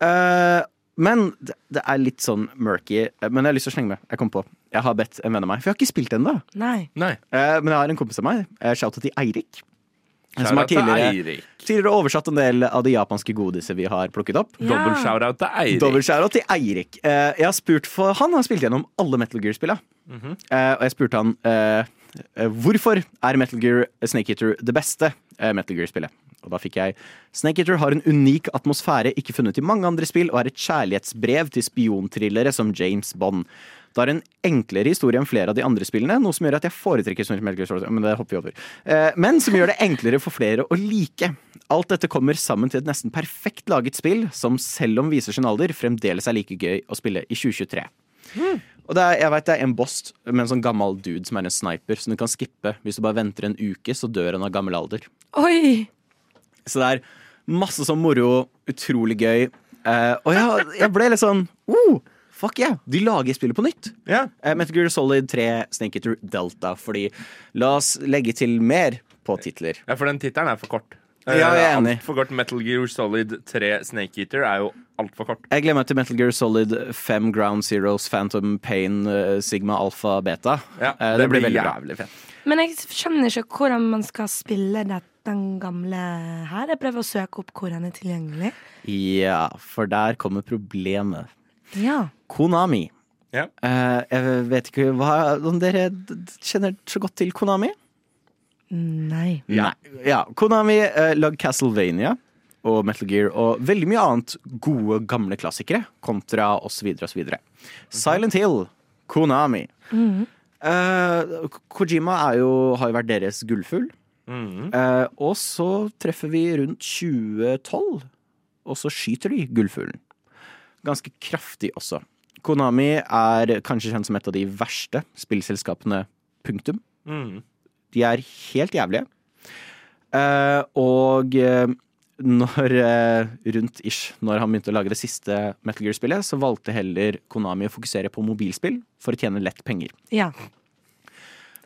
Uh, men det, det er litt sånn murky. Eh, Men jeg har lyst til å slenge med. Jeg kom på. Jeg har bedt en venn av meg, for jeg har ikke spilt ennå. Nei. Nei. Eh, men jeg har en kompis av meg, uh, shouta til Eirik. Som har tidligere, tidligere oversatt en del av de japanske godiser vi har plukket opp. Dobbel shout-out til Eirik. Dobbel shout-out til Eirik. Eh, jeg har spurt for Han har spilt gjennom alle Metal Gear-spilla. Mm -hmm. og jeg spurte han eh, hvorfor er Metal Gear Snake Eater det beste Metal Gear-spillet. Og da fikk jeg Snake Eater har en unik atmosfære ikke funnet i mange andre spill, og er et kjærlighetsbrev til spionthrillere som James Bond. Det har en enklere historie enn flere av de andre spillene, noe som gjør at jeg foretrekker Gear Solid, men det hopper vi over. Eh, men som gjør det enklere for flere å like. Alt dette kommer sammen til et nesten perfekt laget spill, som selv om viser sin alder, fremdeles er like gøy å spille i 2023. Og det er, jeg vet det er en boss med en sånn gammel dude som er en sniper, som du kan skippe. Hvis du bare venter en uke, så dør han av gammel alder. Oi! Så det er masse sånn moro, utrolig gøy. Eh, og jeg, jeg ble litt sånn oh, Fuck yeah! De lager spillet på nytt. Yeah. Uh, Metal Gear Solid 3 Snake Eater Delta. Fordi la oss legge til mer på titler. ja, for den tittelen er for kort. Ja, jeg er enig. For kort Metal Gear Solid 3 Snake Eater er jo altfor kort. Jeg gleder meg til Metal Gear Solid 5 Ground Zeroes Phantom Pain eh, Sigma Alpha Beta. Ja, det, det, blir veldig bra. jævlig fett. Men jeg skjønner ikke hvordan man skal spille det, den gamle her. Jeg prøver å søke opp hvor den er tilgjengelig. Ja, for der kommer problemet. Ja. Konami. Ja. Eh, jeg vet ikke hva, om dere kjenner så godt til Konami? Nei. Ja, Ja, Konami uh, lagde Castlevania og Metal Gear og veldig mye annet gode, gamle klassikere. Kontra osv. osv. Silent Hill, Konami. Eh, Kojima er jo, har jo vært deres gullfugl. Mhm. Eh, og så treffer vi rundt 2012, og så skyter de gullfuglen. Ganske kraftig også. Konami er kanskje kjent som et av de verste spillselskapene. Punktum. Mm. De er helt jævlige. Uh, og uh, når uh, rundt ish, når han begynte å lage det siste Metal Gear-spillet, så valgte heller Konami å fokusere på mobilspill for å tjene lett penger. Ja.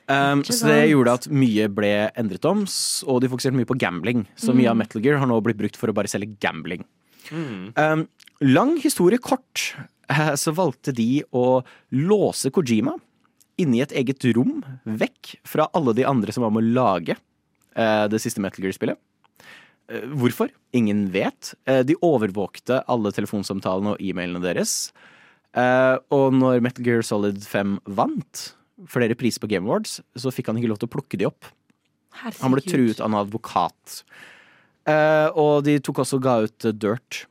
Um, så det gjorde at mye ble endret om, og de fokuserte mye på gambling. Så mye av Metal Gear har nå blitt brukt for å bare selge gambling. Um, lang historie kort, eh, så valgte de å låse Kojima inni et eget rom, vekk fra alle de andre som var med å lage uh, det siste Metal Gear-spillet. Uh, hvorfor? Ingen vet. Uh, de overvåkte alle telefonsamtalene og e-mailene deres. Eh, og når Metal Gear Solid 5 vant flere priser på Game Awards, så fikk han ikke lov til å plukke de opp. Han ble truet av en advokat. Eh, og de tok også og ga ut eh, Dirt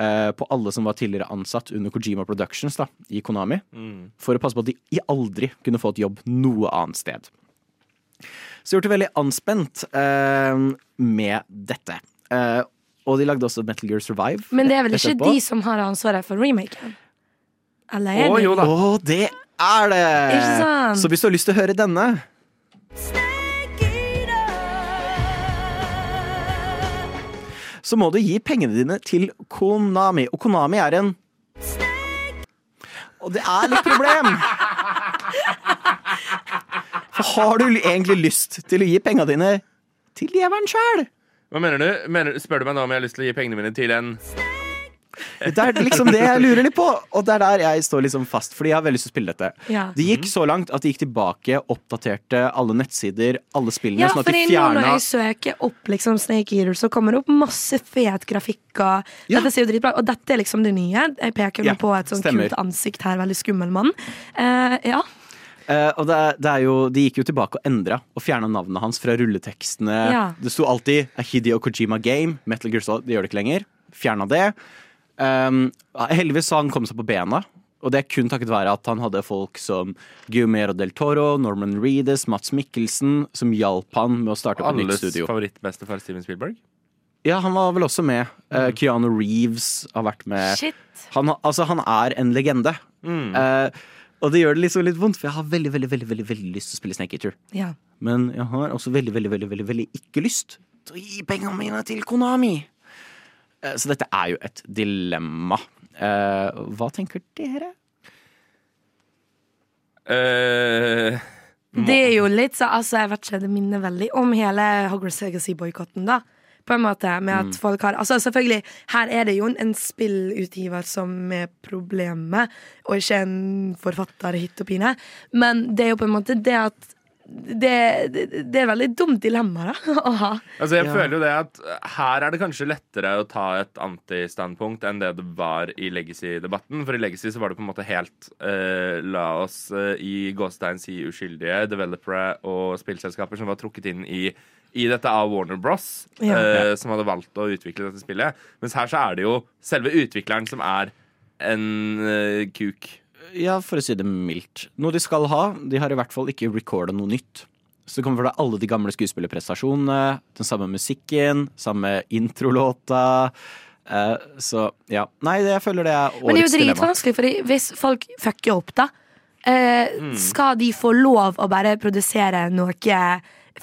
eh, på alle som var tidligere ansatt under Kojima Productions da, i Konami. For å passe på at de aldri kunne få et jobb noe annet sted. Så gjort det veldig anspent eh, med dette. Eh, og de lagde også Metal Gear Survive. Men det er vel ikke etterpå. de som har ansvaret for remaken? Eller er Å, det? jo da. Å, det er det! Ikke sant? Så hvis du har lyst til å høre denne Så må du gi pengene dine til Konami. Og Konami er en Og det er litt problem! For har du egentlig lyst til å gi pengene dine til djevelen sjæl? Hva mener du? Mener, spør du meg nå om jeg har lyst til å gi pengene mine til en Det er liksom det jeg lurer litt på, og det er der jeg står liksom fast. Fordi jeg har veldig lyst til å spille dette. Ja. Det gikk så langt at de gikk tilbake, oppdaterte alle nettsider, alle spillene, Ja, sånn at de nå når jeg søker opp liksom Snake Eater, så kommer det opp masse fet grafikk. Og Ja. Dette ser jo dritbra Og dette er liksom det nye. Jeg peker Ja, på et sånt stemmer. kult ansikt her. Veldig skummel mann. Uh, ja. Uh, og det, er- det er jo, De gikk jo tilbake og endra og fjerna navnet hans fra rulletekstene. Ja. Det sto alltid Hideo Kojima Game. Metal Gear Solid, det gjør det ikke lenger. Fjerna det. Um, heldigvis så han kom seg på bena. Og det er kun takket være at han hadde folk som Guillermo del Toro, Norman Reedus, Mats Mikkelsen, som hjalp han med å starte opp et nytt alles studio. favorittbestefar Steven Spielberg? Ja, han var vel også med. Eh, Keanu Reeves har vært med. Shit. Han, altså, han er en legende. Eh, og det gjør det liksom litt vondt, for jeg har veldig veldig, veldig, veldig, veldig lyst til å spille Snake Eater. Ja. Men jeg har også veldig, veldig, veldig, veldig, veldig ikke lyst til å gi pengene mine til Konami. Eh, Så dette er jo et dilemma. Eh, hva tenker dere? Uh, Det er jo litt så Altså, jeg vet ikke, det minner veldig om hele Hogwarts Legacy-boikotten, da. På en måte, med at folk har Altså, selvfølgelig, her er det jo en, en spillutgiver som er problemet, og ikke en forfatter hit og pine. Men det er jo på en måte det at det, det, det er et veldig dumt dilemma da, å ha. altså jeg Ja. føler jo det at her er det kanskje lettere å ta et antistandpunkt enn det det var i Legacy-debatten. For i Legacy så var det på en måte helt uh, La oss uh, i gåstein si uskyldige developere og spillselskaper som var trukket inn i i dette av Warner Bros, Ja. uh, som hadde valgt å utvikle dette spillet. Mens her så er det jo selve utvikleren som er en kuk. Ja, for å si det mildt. Noe de skal ha, de har i hvert fall ikke recorda noe nytt. Så det kommer fra alle de gamle skuespillerprestasjonene, den samme musikken, samme introlåta. Uh, så ja. Nei, det, jeg føler det er årets dilemma. Men det er jo dritvanskelig, Fordi hvis folk fucker opp, da, eh, skal de få lov å bare produsere noe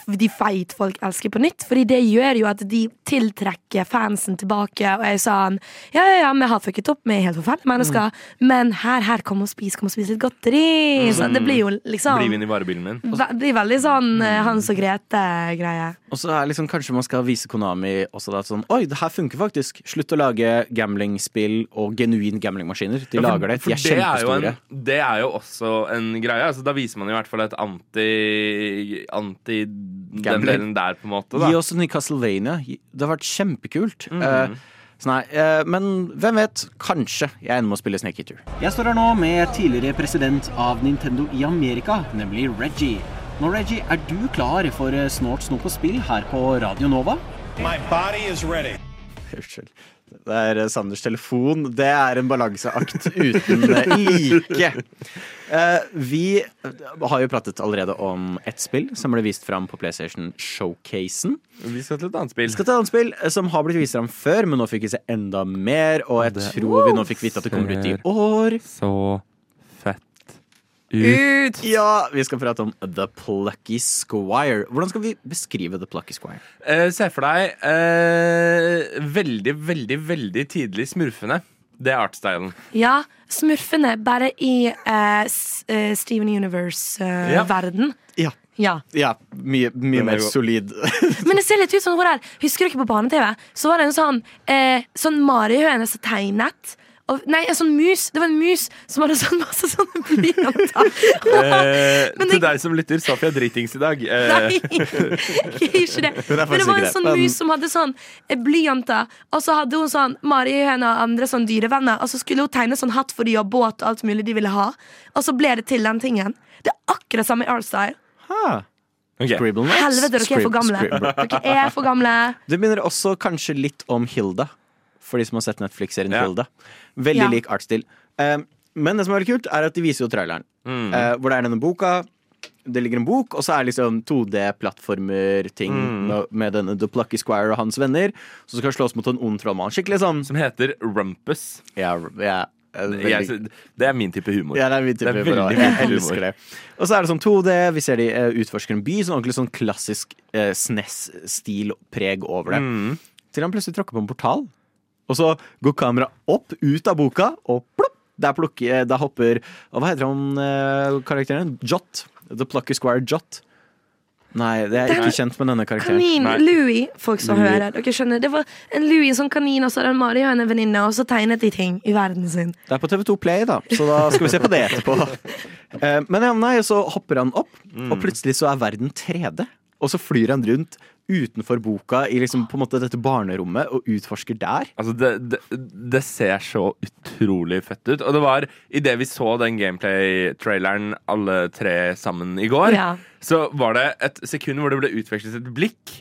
de feit folk elsker på nytt? Fordi det gjør jo at de tiltrekker fansen tilbake, og jeg sa han ja, ja, ja, vi har fucket opp, vi er helt forferdelige mennesker, men her, her, kom og spis, kom og spis litt godteri. Så det blir jo liksom Bli med inn i varebilen min. ve- Det blir veldig sånn mm. Hans og Grete-greie. Og så er liksom kanskje man skal vise Konami også da sånn Oi, det her funker faktisk. Slutt å lage gamblingspill og genuin gamblingmaskiner. De Ja, for- lager det. De er det er jo kjempestore. En, det er jo også en greie. Altså, da viser man i hvert fall et anti Anti den delen der, på en måte. Da. Gi oss en ny Castlevania. Det har vært kjempekult. Mhm. Eh, så nei, eh, men hvem vet? Kanskje jeg ender med å spille Snake Eater. Jeg står her nå med tidligere president av Nintendo i Amerika, nemlig Reggie. Nå, Reggie, er du klar for eh, Snort snop og spill her på Radio Nova? My body is ready. Unnskyld. Det er eh, Sanders telefon. Det er en balanseakt uten eh, like. Eh, vi har jo pratet allerede om ett spill som ble vist fram på PlayStation Showcasen. Vi skal til et annet spill. Vi skal til et annet spill som har blitt vist fram før, men nå fikk vi se enda mer. Og jeg tror vi nå fikk vite at det kommer ut i år. Så Ut! Ja, vi skal prate om The Plucky Squire. Hvordan skal vi beskrive The Plucky Squire? Eh, se for deg eh, veldig, veldig, veldig tidlig smurfene. Det er artstylen. Ja, smurfene bare i eh, S- eh, Steven Ja. Universe-verden. Ja. ja. Ja, mye, mye er mer solid. Men det ser litt ut som hvor der, Husker du ikke på barne-TV? Så var det en sånn, eh, sånn marihøne som tegnet. Og, nei, en sånn mus. Det var en mus som hadde sånn masse sånne blyanter. Eh, til deg som lytter, Sofia er dritings i dag. Eh, Nei, ikke det. Men det var en sånn mus som hadde sånn eh, blyanter, og så hadde hun sånn marihøne og andre sånn dyrevenner, og så skulle hun tegne sånn hatt for de og båt og alt mulig de ville ha, og så ble det til den tingen. Det er akkurat samme art-style. Ha. ok. Scribble notes. Helvete, dere er for gamle. Dere er for gamle. Det minner også kanskje litt om Hilda, for de som har sett Netflix-serien Ja. Hilda. Veldig Ja. lik artsstil. Um, men det som er veldig kult, er at de viser jo traileren. Mm. Eh, hvor det er denne boka. Det ligger en bok, og så er det liksom 2D-plattformer-ting Mm. med, med denne The Plucky Squire og hans venner. Som skal slåss mot en ond trollmann. Skikkelig sånn Som heter Rumpus. ja, ja, eh, veldig- Jeg, det er min type humor. Ja, det er min type Det er humor. veldig Jeg elsker humor. det. Og så er det sånn 2D. Vi ser de eh, utforsker en by. Sånn ordentlig sånn klassisk eh, SNES-stil preg over det. Mm. Til han plutselig tråkker på en portal. Og så går kameraet opp, ut av boka, og plopp! Der, plukker, der hopper Og hva heter han eh, karakteren? Jot. The Plucky Squire Jot. Nei, det er jeg ikke kjent med denne karakteren. Kanin Nei. Louis, folk som Louis. hører. Dere skjønner, Det var en Louis som kanin, og så er det en venninne, og så tegnet de ting i verden sin. Det er på TV2 Play, da, så da skal vi se på det etterpå. Eh, Men ja, nei, så hopper han opp, og plutselig så er verden 3D. Og så flyr han rundt utenfor boka i liksom på en måte dette barnerommet og utforsker der. Altså, det, det, det ser så utrolig fett ut. Og det var idet vi så den gameplay-traileren alle tre sammen i går, Ja. så var det et sekund hvor det ble utvekslet et blikk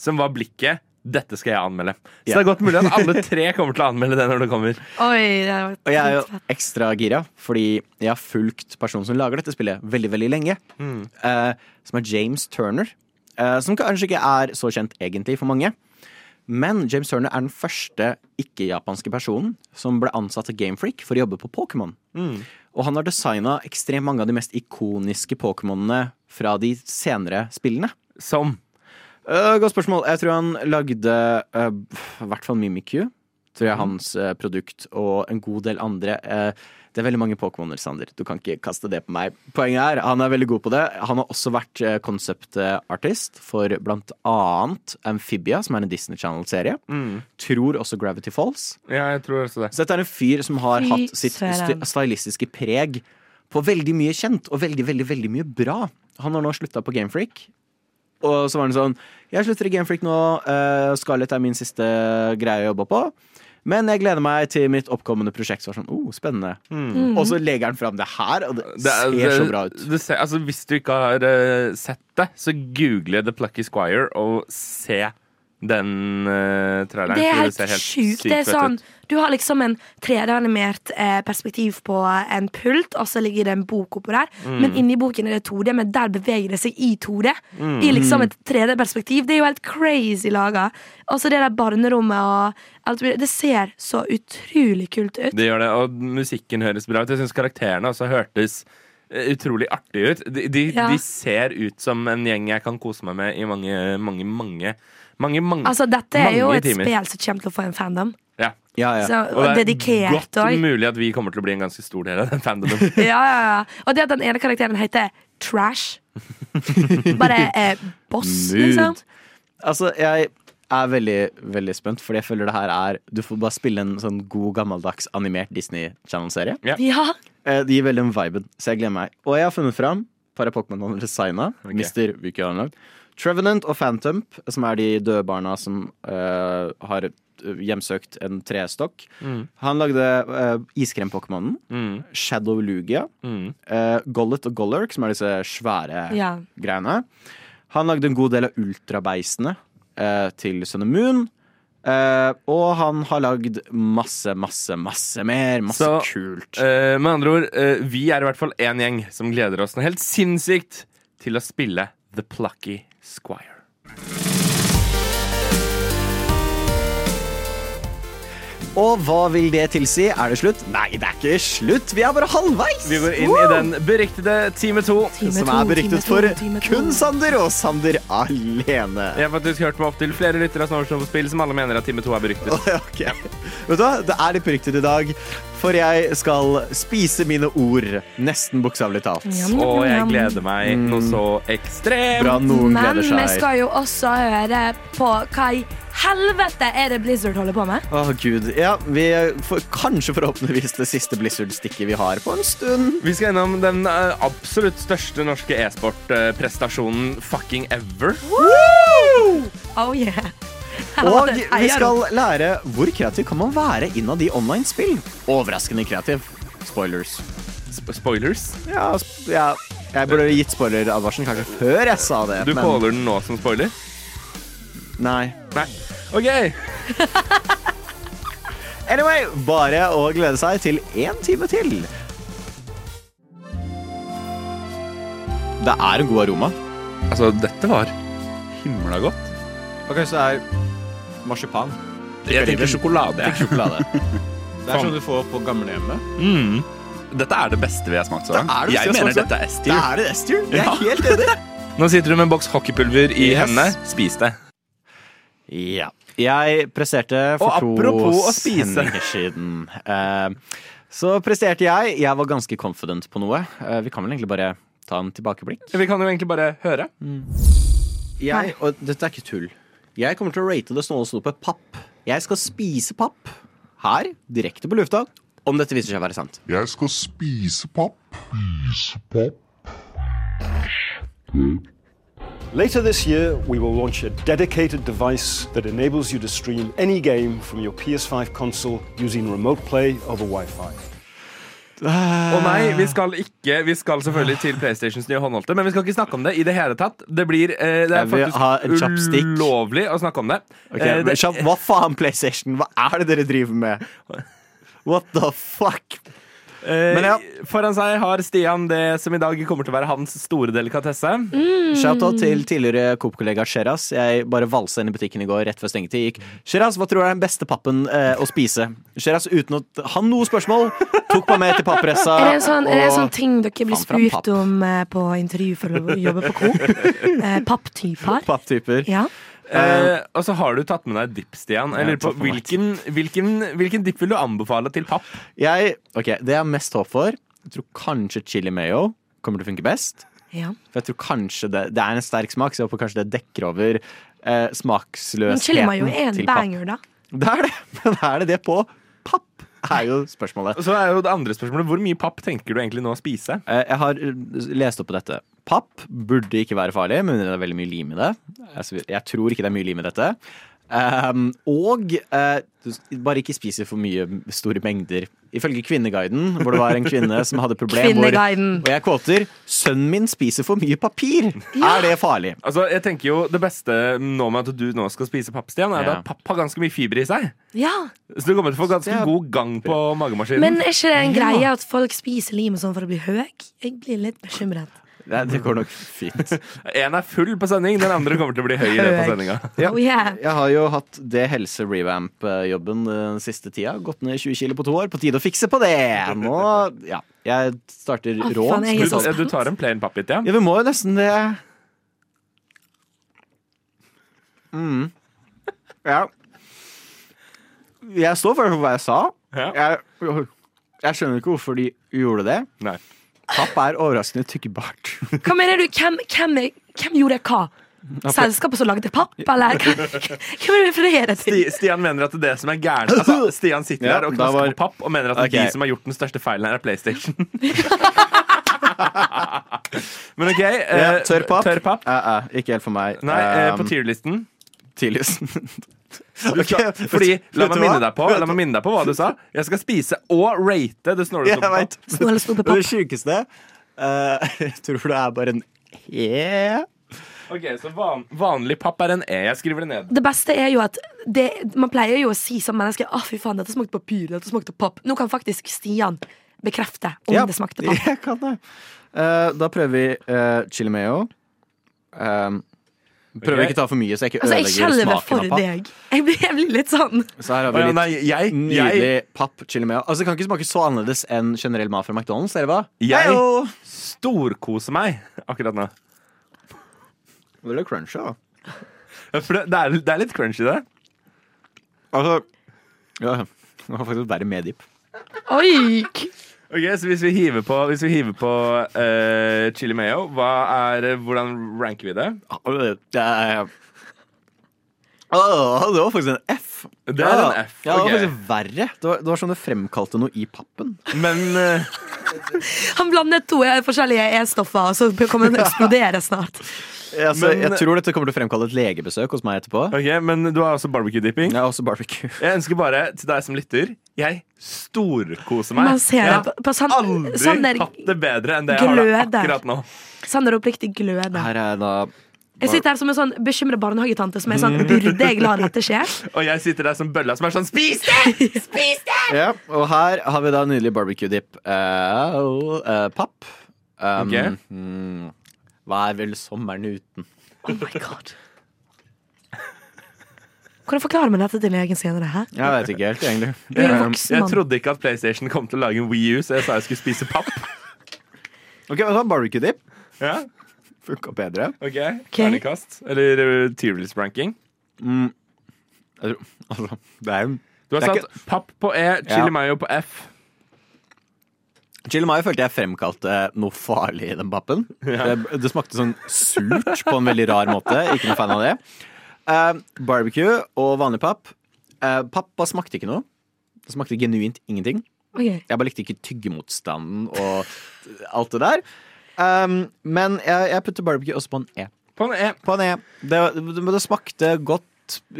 som var blikket dette skal jeg anmelde. Så Ja. det er godt mulig at alle tre kommer til å anmelde det når det kommer. Oi, det var Og jeg er jo ekstra gira, fordi jeg har fulgt personen som lager dette spillet, veldig, veldig lenge. Eh, som er James Turner. Eh, som kanskje ikke er så kjent egentlig for mange. Men James Turner er den første ikke-japanske personen som ble ansatt av Gamefreak for å jobbe på Pokémon. Og han har designa ekstremt mange av de mest ikoniske Pokémonene fra de senere spillene. Som Uh, godt spørsmål. Jeg tror han lagde uh, hvert fall Mimikyu. Tror jeg er hans uh, produkt, og en god del andre. Uh, det er veldig mange Pokémoner, Sander. Du kan ikke kaste det på meg. Poenget er, han er veldig god på det. Han har også vært concept uh, artist for blant annet Amphibia, som er en Disney Channel-serie. Tror også Gravity Falls. Ja, jeg tror også det. Så dette er en fyr som har Fy hatt sitt stylistiske preg på veldig mye kjent, og veldig, veldig, veldig mye bra. Han har nå slutta på Gamefreak. Og så var han sånn Jeg slutter i Gamefreak nå. Uh, Scarlett er min siste greie å jobbe på. Men jeg gleder meg til mitt oppkommende prosjekt. Så var sånn, oh, spennende Og så legger han fram det her, og det, Det er- ser så bra ut. Det ser, altså, hvis du ikke har uh, sett det, så google The Plucky Squire og se den uh, traileren. Det er for helt sjukt. Det er sånn, du har liksom en 3D-animert eh, perspektiv på en pult, og så ligger det en bok oppå der. Mm. Men inni boken er det 2D, men der beveger det seg i 2D. I liksom et 3D-perspektiv. Det er jo helt crazy laga. Og så det der barnerommet og alt mulig. Det ser så utrolig kult ut. Det gjør det, og musikken høres bra ut. Jeg syns karakterene også hørtes eh, utrolig artige ut. De, de, Ja. de ser ut som en gjeng jeg kan kose meg med i mange, mange, mange mange, mange, Altså, dette er jo et timer. spill som kommer til å få en fandom. Ja. Ja, ja. Så, Og og det er godt òg. mulig at vi kommer til å bli en ganske stor del av den fandomen. Ja, ja, ja. Og det at den ene karakteren heter Trash. Bare eh, boss, Mood. liksom. Altså, jeg er veldig, veldig spent, fordi jeg føler det her er Du får bare spille en sånn god, gammeldags animert Disney Channel-serie. Ja. Eh, Det gir veldig den viben, så jeg gleder meg. Og jeg har funnet fram et par av Pokémon han designa. Mister Wiki lagd. Trevenant og Phantom, som er de døde barna som uh, har eh, hjemsøkt en trestokk. Han lagde uh, iskrem-pokémonen. Mm, Shadow Lugia. mm. Uh, Gollet og Gollerk, som er disse svære Ja. greiene. Han lagde en god del av ultrabeistene uh, til Sun and Moon. Uh, og han har lagd masse, masse, masse mer. Masse Så, kult. Uh, med andre ord, uh, vi er i hvert fall én gjeng som gleder oss noe helt sinnssykt til å spille The Plucky Squire. Og hva vil det tilsi? Er det slutt? Nei, det er ikke slutt. Vi er bare halvveis. Vi går inn i den beryktede time to. Time Som er beryktet time to, for time to. kun Sander og Sander alene. Jeg har faktisk hørt meg opp til flere lyttere av Snowshow på spill som alle mener at time to er beryktet. Ok. Vet du hva? Det er litt beryktet i dag, for jeg skal spise mine ord. Nesten bokstavelig talt. Og jeg gleder meg noe så ekstremt. Bra, noen Men gleder vi skal jo også høre på hva i helvete er det Blizzard holder på med. Å, gud. Ja, vi får kanskje forhåpentligvis det siste Blizzard-stikket vi har på en stund. Vi skal gjennom den eh, absolutt største norske e-sport-prestasjonen fucking ever. Oh yeah. Og vi skal lære hvor kreativ kan man være innad i online-spill. Overraskende kreativ. Spoilers. Sp spoilers. Ja, sp ja. Jeg burde gitt spoileradvarselen kanskje før jeg sa det. Du men- caller den nå som spoiler? Nei. Nei. OK. Anyway, bare å glede seg til én time til. Det er en god aroma. Altså, dette var himla godt. Ok, så det er marsipan. Jeg tenker sjokolade. jeg. Sjokolade. Det er sånn du får på gamlehjemmet. Mm. Dette er det beste vi har smakt så langt. Det det Jeg mener dette er Det S-tier. er det S-tier. Jeg er Ja. helt enig. Nå sitter du med en boks hockeypulver i Yes. hendene. Spis det. Ja. Jeg presterte for Og apropos to å spise. sendinger siden. Eh, så presterte jeg. Jeg var ganske confident på noe. Eh, vi kan vel egentlig bare ta en tilbakeblikk. Vi kan jo egentlig bare høre. Jeg, og dette er ikke tull. Jeg kommer til å rate det snåle snopet papp. Jeg skal spise papp her, direkte på lufta, om dette viser seg å være sant. Jeg skal spise papp. Spise papp. Later this year, we will launch a dedicated device that enables you to stream any game from your PS5 console using remote play over Wi-Fi. Å nei, vi skal ikke Vi skal selvfølgelig til PlayStations nye håndholdte, men vi skal ikke snakke om det i det hele tatt. Det blir eh, Det er faktisk ulovlig å snakke om det. Okay, Eh, men Hva faen, PlayStation? Hva er det dere driver med? What the fuck? Eh, men ja. Foran seg har Stian det som i dag kommer til å være hans store delikatesse. Shout-out til tidligere Coop-kollega Sheraz. Jeg bare valsa inn i butikken i går rett før stengetid. Gikk Sheraz, hva tror du er den beste pappen eh, å spise? Sheraz, uten å ha noe spørsmål, tok meg med til pappressa. Er det en sånn, er det en sånn ting dere blir spurt om eh, på intervju for å jobbe på Coop? Eh, Papptyper? Papptyper. Ja. Eh, og så har du tatt med deg dipp, Stian. Jeg lurer på hvilken, hvilken, hvilken dipp vil du anbefale til papp? Jeg, ok, Det jeg har mest håp for, jeg tror kanskje chili mayo kommer til å funke best. ja. For jeg tror kanskje det, det er en sterk smak, så jeg håper kanskje det dekker over eh, Men smaksløsheten chili mayo er en til papp. banger, da. Det er det, men er det det på papp? Er jo spørsmålet. Og så er jo det andre spørsmålet Hvor mye papp tenker du egentlig nå å spise? Eh, Jeg har eh, lest opp på dette. Papp burde ikke være farlig, men det er veldig mye lim i det. Altså, Jeg tror ikke det er mye lim i dette. Um, og uh, du bare ikke spiser for mye store mengder. Ifølge Kvinneguiden, hvor det var en kvinne som hadde problem hvor. Og jeg kvoter 'Sønnen min spiser for mye papir'. Er det farlig? Altså, jeg tenker jo Det beste nå med at du nå skal spise papp, Stian, er Ja. at papp har ganske mye fiber i seg. Ja. Så du kommer til å få ganske Ja. god gang på magemaskinen. Men er ikke det en greie at folk spiser lim og sånn for å bli høy? Jeg blir litt bekymret. Nei, det går nok fint. En er full på sending, den andre kommer til å bli høy i løpet av sendinga. Ja. Oh, yeah. Jeg har jo hatt det helse-revamp-jobben den siste tida. Gått ned 20 kilo på to år. På tide å fikse på det! Nå, ja. Jeg starter oh, rå. faen, jeg Du, er så ja, du tar en plain pappbit, ja? Ja, vi må jo nesten det. Mm. Ja. Jeg står for hva jeg sa. Ja. Jeg, jeg skjønner ikke hvorfor de gjorde det. Nei. Papp er overraskende tykkbart. Hva mener du? Hvem, hvem, er- hvem gjorde hva? Selskapet som lagde papp, eller? Hvem er det refererer til? Sti- Stian mener at det som er gærent altså, Stian sitter Ja, der og knasker var- på papp og mener at Ok. de som har gjort den største feilen her, er PlayStation. Men OK. eh, Ja, tørr papp. Tør papp. Uh, uh, ikke helt for meg. Nei, eh, Um, på tierlisten. Tidligsten. Du skal, Ok, fordi, la meg, minne deg på, la meg minne deg på hva du sa. Jeg skal spise og rate det. Snåle Det sjukeste uh, Jeg tror det er bare en E. Ok, Så van, vanlig papp er en E. Jeg skriver det ned. Det beste er jo at det, Man pleier jo å si som menneske Å fy faen, dette smakte papir, dette smakte papp. Nå kan faktisk Stian bekrefte om Ja, det smakte papp. Jeg kan det. Uh, da prøver vi uh, chili mayo. Um, Prøver ikke ikke ta for mye, så jeg ikke Altså, ødelegger smaken for av papp. deg. Jeg blir, jeg blir litt sånn Så her har vi litt nei, jeg, nydelig jeg papp chili mayo. Altså, det kan ikke smake så annerledes enn generell mat fra McDonald's. Dere hva? Jeg- Heyo! storkoser meg akkurat nå. Det er crunchy, da. For det, det, er, det er litt crunchy, det. Altså Ja, det var faktisk verre med dip. Oi! Ok, Så hvis vi hiver på, hvis vi hiver på eh, chili mayo, hva er, hvordan ranker vi det? Det er Åh, det var faktisk en F. Det er en F, Ja, det var ok. faktisk verre. Det var, det var sånn det fremkalte noe i pappen. Men eh, Han blandet to forskjellige E-stoffer, og så kommer den å eksplodere snart. Altså, Men- jeg tror dette kommer til å fremkalle et legebesøk hos meg etterpå. ok, men du har også barbecue-dipping. Jeg har også barbecue. Jeg ønsker bare til deg som lytter Jeg storkoser meg. Man ser jeg det San- aldri Sander, hatt det bedre enn det jeg har det akkurat nå. Sander oppriktig gløder. Her er da Jeg sitter her som en sånn bekymret barnehagetante som er sånn Burde jeg la dette skje? Og jeg sitter der som bølla som er sånn Spis det! Spis Ja, og her har vi da nydelig barbecue dip. Uh, eh, papp. Um, okay. mm, hva er vel sommeren uten? Oh my god. Hvordan forklarer man dette til legen senere? Hæ? Jeg vet ikke helt, egentlig. Um, voksen Jeg trodde ikke at PlayStation kom til å lage en Wii U, så jeg sa jeg skulle spise papp. ok, du hva? Barbecue dip Ja, funka bedre. ok, Terningkast. Eller uh, Tyrils. Mm. Jeg tror, altså, det er jo Du har Det er satt papp på E, chili Ja. mayo på F. Chili mayo følte jeg fremkalte noe farlig i den pappen. Det, det smakte sånn surt på en veldig rar måte. Ikke noe fan av det. Eh, barbecue og vanlig papp. Uh, pappa smakte ikke noe. Det smakte genuint ingenting. Okay. Jeg bare likte ikke tyggemotstanden og alt det der. Um, men jeg, jeg putter barbecue også på en E. På en E. På en E. Det, det, det smakte godt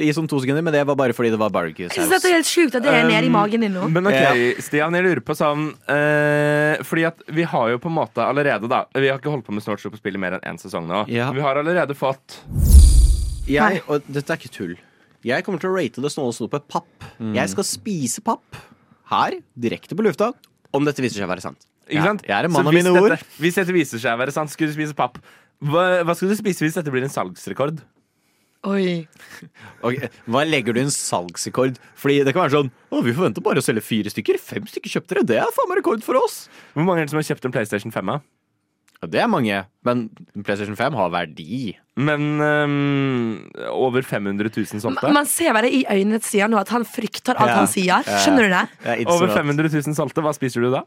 i sånn to sekunder, men det var bare fordi det var barbecue Jeg synes det er helt sjukt at det er nede i Um, magen din nå. Men ok, Stian, jeg lurer på sånn eh, Fordi at vi har jo på en måte allerede da Vi har ikke holdt på med Snort på spill i mer enn én sesong nå. Ja. Vi har allerede fått Jeg, og dette er ikke tull. Jeg kommer til å rate det snåle snopet papp. Jeg skal spise papp her, direkte på lufta, om dette viser seg å være sant. Ikke sant? Jeg er en mann av hvis mine ord. dette, Hvis dette viser seg å være sant, skulle du spise papp. Hva, hva skal du spise hvis dette blir en salgsrekord? Oi. Okay, Hva legger du i en salgsrekord? Fordi det kan være sånn Å, vi forventer bare å selge fire stykker. Fem stykker kjøpte dere. Det er faen meg rekord for oss. Hvor mange er det som har kjøpt en PlayStation 5? da? Ja, det er mange, men PlayStation 5 har verdi. Men ehm, over 500 000 solgte. Man ser bare i øynene til Stian nå at han frykter alt Ja. han sier. Skjønner du det? Over 500 000 solgte. Hva spiser du da?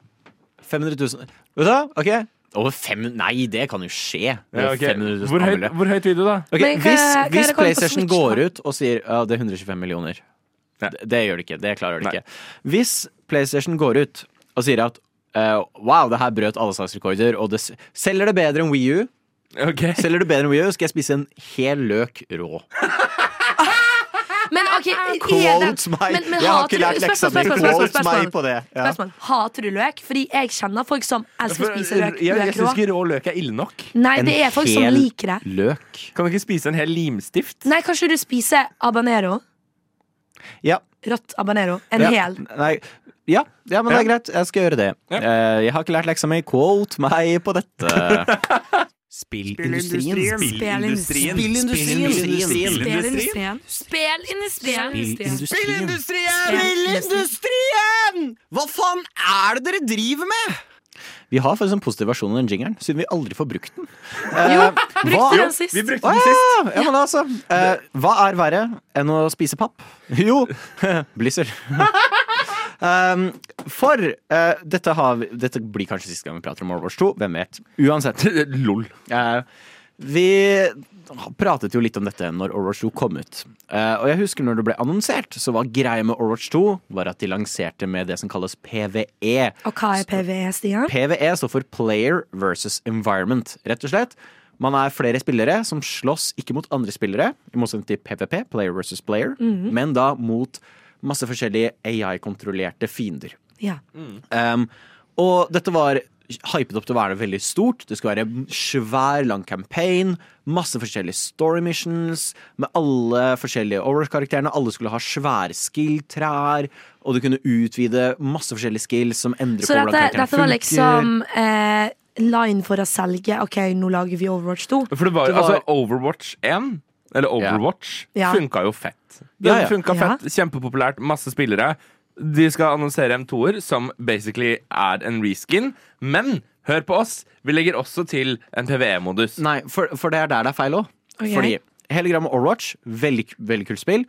500 000 Vet du hva? Ok. Over fem Nei, det kan jo skje. Ja, ok. 500 000 hvor, høyt, hvor høyt vil du, da? Ok, Men hva- hvis, hva er hvis på PlayStation Switch, går ut og sier ja, det er 125 millioner Ja. det, det gjør det ikke. Det klarer det Nei. ikke. Hvis PlayStation går ut og sier at eh, wow, det her brøt alle salgsrekorder, og det s- selger det bedre enn Wii U, Okay. selger det bedre enn Wii U, skal jeg spise en hel løk rå. Men ok, Quote meg! men- men jeg har ikke lært leksa mi. Quote meg på det. Ja. Spørsmål. Hater du løk? Fordi jeg kjenner folk som elsker å spise løk. jeg jeg syns ikke rå løk er ille nok. Nei, det er folk som liker det. Løk. Kan du ikke spise en hel limstift? Nei, kanskje du spiser abanero? Ja. Rått abanero. En ja. hel. Nei. Ja, ja, men det er greit. Jeg skal gjøre det. Ja. Eh, jeg har ikke lært leksa mi. Quote meg på dette. Spillindustrien. Spillindustrien. Spillindustrien. Spillindustrien. Spillindustrien! Hva faen er det dere driver med? Vi har faktisk en positiv versjon av den jingeren, siden vi aldri får brukt den. Jo, Eh, brukte hva- den sist. Vi brukte den sist. ja, ja, men altså eh, Hva er verre enn å spise papp? Jo, Blizzard. um, for uh, dette, har vi, dette blir kanskje siste gang vi prater om Overwatch 2. Hvem vet? Uansett. Lol. Uh, vi pratet jo litt om dette når Overwatch 2 kom ut. Uh, og jeg husker når det ble annonsert, så var greia med Overwatch 2 var at de lanserte med det som kalles PVE. Og hva er PVE, Stian? PVE står for Player versus Environment, rett og slett. Man er flere spillere som slåss ikke mot andre spillere, i motsetning til PVP, Player versus Player, men da mot masse forskjellige AI-kontrollerte fiender. Ja. Um, og dette var hypet opp til å være veldig stort. Det skulle være en svær, lang campaign. Masse forskjellige story missions med alle forskjellige Overwatch-karakterene. Alle skulle ha svære skill-trær, og du kunne utvide masse forskjellige skills som endrer Så på hvordan dette, karakteren dette var liksom eh, line for å selge OK, nå lager vi Overwatch 2. For det var, Det var- altså Overwatch 1 eller Overwatch, Ja. funka jo fett. Det Ja, ja. funka Ja. fett, Kjempepopulært, masse spillere. De skal annonsere en toer som basically er en reskin. Men hør på oss, vi legger også til en PVE-modus. Nei, for, for det er der det er feil òg. Okay. Fordi hele greia med Overwatch, veldig, veldig kult spill.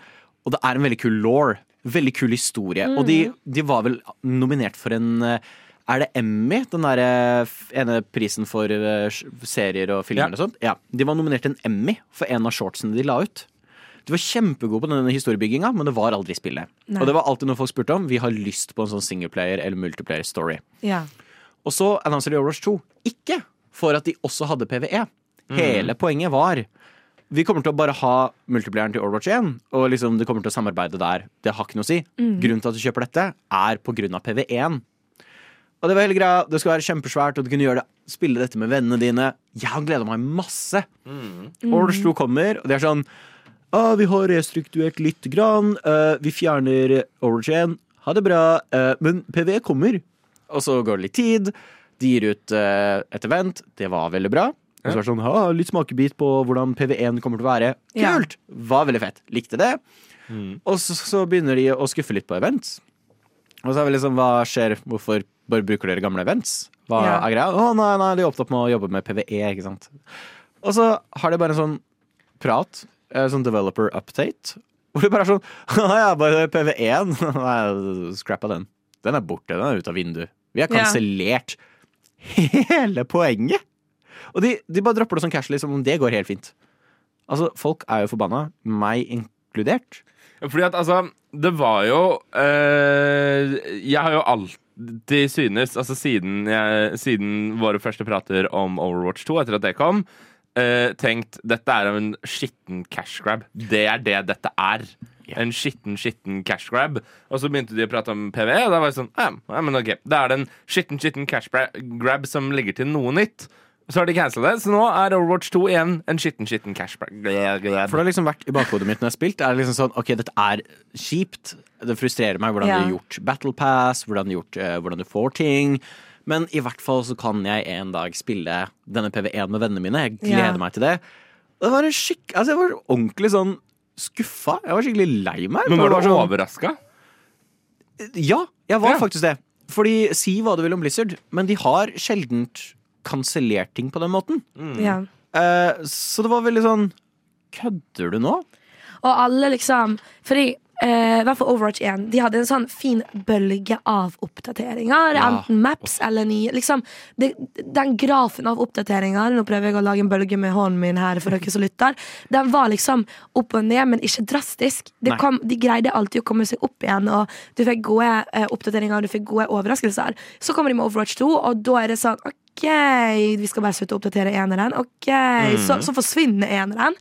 Og det er en veldig kul law. Veldig kul historie. Og de, de var vel nominert for en eh, Er det Emmy? Den derre ene prisen for eh, serier og filmer Ja. og sånt? Ja. De var nominert til en Emmy for en av shortsene de la ut. De var kjempegode på denne historiebygginga, men det var aldri spillet. Nei. Og det var alltid noe folk spurte om. Vi har lyst på en sånn singleplayer eller multiplayer story. Ja. Og så annonser de Overwatch 2. Ikke for at de også hadde PVE. Hele poenget var vi kommer til å bare ha multiplieren til Overwatch 1, og liksom det kommer til å samarbeide der. Det har ikke noe å si. Grunnen til at du kjøper dette, er på grunn av PV1. Og det var hele greia. Det skulle være kjempesvært, og du kunne gjøre det, spille dette med vennene dine. Jeg har gleda meg masse. Overwatch 2 kommer, og det er sånn ah, Vi har restrukturert litt grann. eh, vi fjerner 1. Ha det bra. eh, men PV kommer. Og så går det litt tid. De gir ut eh, et event. Det var veldig bra. Og så var det sånn, ha, litt smakebit på hvordan PV1 kommer til å være. Ja. Kult! Var veldig fett. Likte det. Og så, så begynner de å skuffe litt på events. Og så er vi liksom, hva skjer? Hvorfor bare bruker dere gamle events? Hva Ja. er greia? Å nei, nei, de er opptatt med å jobbe med PVE, ikke sant. Og så har de bare en sånn prat, sånn developer update, hvor det bare er sånn «Å ja, bare PV1. Nei, Scrappa den. Den er borte, den er ute av vinduet. Vi har Ja. kansellert hele poenget! Og de, de bare dropper det sånn casually som om det går helt fint. Altså, folk er jo forbanna, meg inkludert. Fordi at altså Det var jo øh, Jeg har jo alltid synes, altså siden, jeg, siden våre første prater om Overwatch 2, etter at det kom, eh, tenkt dette er en skitten cash grab. Det er det dette er. En skitten, skitten cash grab. Og så begynte de å prate om PV, og da var det sånn ja, ja, men ok, Da er det en skitten, skitten cash grab som ligger til noe nytt. Så har de cancela det, så nå er Overwatch 2 igjen en skitten, skitten cash grab. For det har liksom vært i bakhodet mitt når jeg har spilt. Det er liksom sånn, ok, dette er kjipt. Det frustrerer meg hvordan Ja. du har gjort Battle Pass, hvordan, du, gjort, uh, hvordan du får ting. Men i hvert fall så kan jeg en dag spille denne PV1 med vennene mine. Jeg gleder Ja. meg til det. Det var en skikk... Altså, jeg var ordentlig sånn skuffa. Jeg var skikkelig lei meg. Men var du sånn- overraska? Ja, jeg var Ja. faktisk det. Fordi si hva du vil om Blizzard, men de har sjeldent kansellert ting på den måten. ja. Eh, så det var veldig sånn Kødder du nå? Og alle liksom Fordi eh, hvert fall Overwatch 1 De hadde en sånn fin bølge av oppdateringer. Ja. Enten maps eller nye. Liksom, det, den grafen av oppdateringer Nå prøver jeg å lage en bølge med hånden min her for dere som lytter. Den var liksom opp og ned, men ikke drastisk. Kom, de greide alltid å komme seg opp igjen, og du fikk gode eh, oppdateringer du fikk gode overraskelser. Så kommer de med Overwatch 2, og da er det sånn OK, vi skal bare slutte å oppdatere eneren. Ok, så, så forsvinner eneren.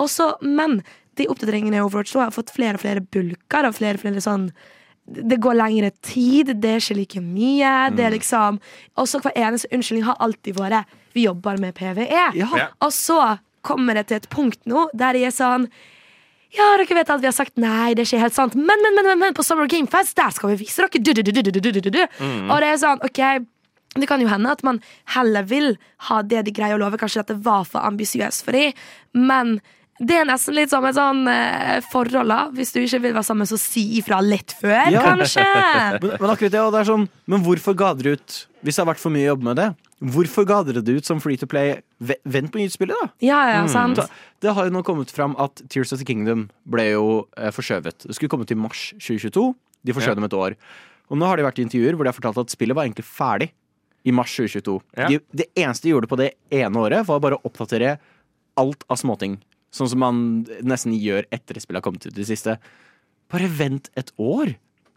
Og så, men de oppdateringene i Overwatch 2 har fått flere og flere bulker og flere og flere sånn det går lengre tid, det er ikke like mye. Det er liksom Også hver eneste unnskyldning har alltid vært Vi jobber med PVE. Ja. Og så kommer det til et punkt nå der de er sånn ja, dere vet at vi har sagt nei, det er ikke helt sant. Men, men, men, men, men på Summer Game Fest, der skal vi vise dere du, du, du, du, du, du, du, du. Og det er sånn, ok det kan jo hende at man heller vil ha det de greier å love. Kanskje dette var for ambisiøst for dem, men det er nesten litt som et sånn eh, forhold. da Hvis du ikke vil være sammen, så si ifra litt før, Ja. kanskje. Men, men akkurat det, og det er sånn Men hvorfor ga dere ut Hvis det har vært for mye jobb med det, hvorfor ga dere det ut som free to play? Vent på nyhetsspillet, da. Ja, ja, sant. Da- Det har jo nå kommet fram at Tears of the Kingdom ble jo eh, forskjøvet. Det skulle komme til mars 2022. De forskjøv Ja. dem et år. Og nå har de vært i intervjuer hvor de har fortalt at spillet var egentlig ferdig i mars 2022. Ja. De, det eneste de gjorde på det ene året, var bare å oppdatere alt av småting. Sånn som man nesten gjør etter at spillet har kommet ut i det siste. Bare vent et år!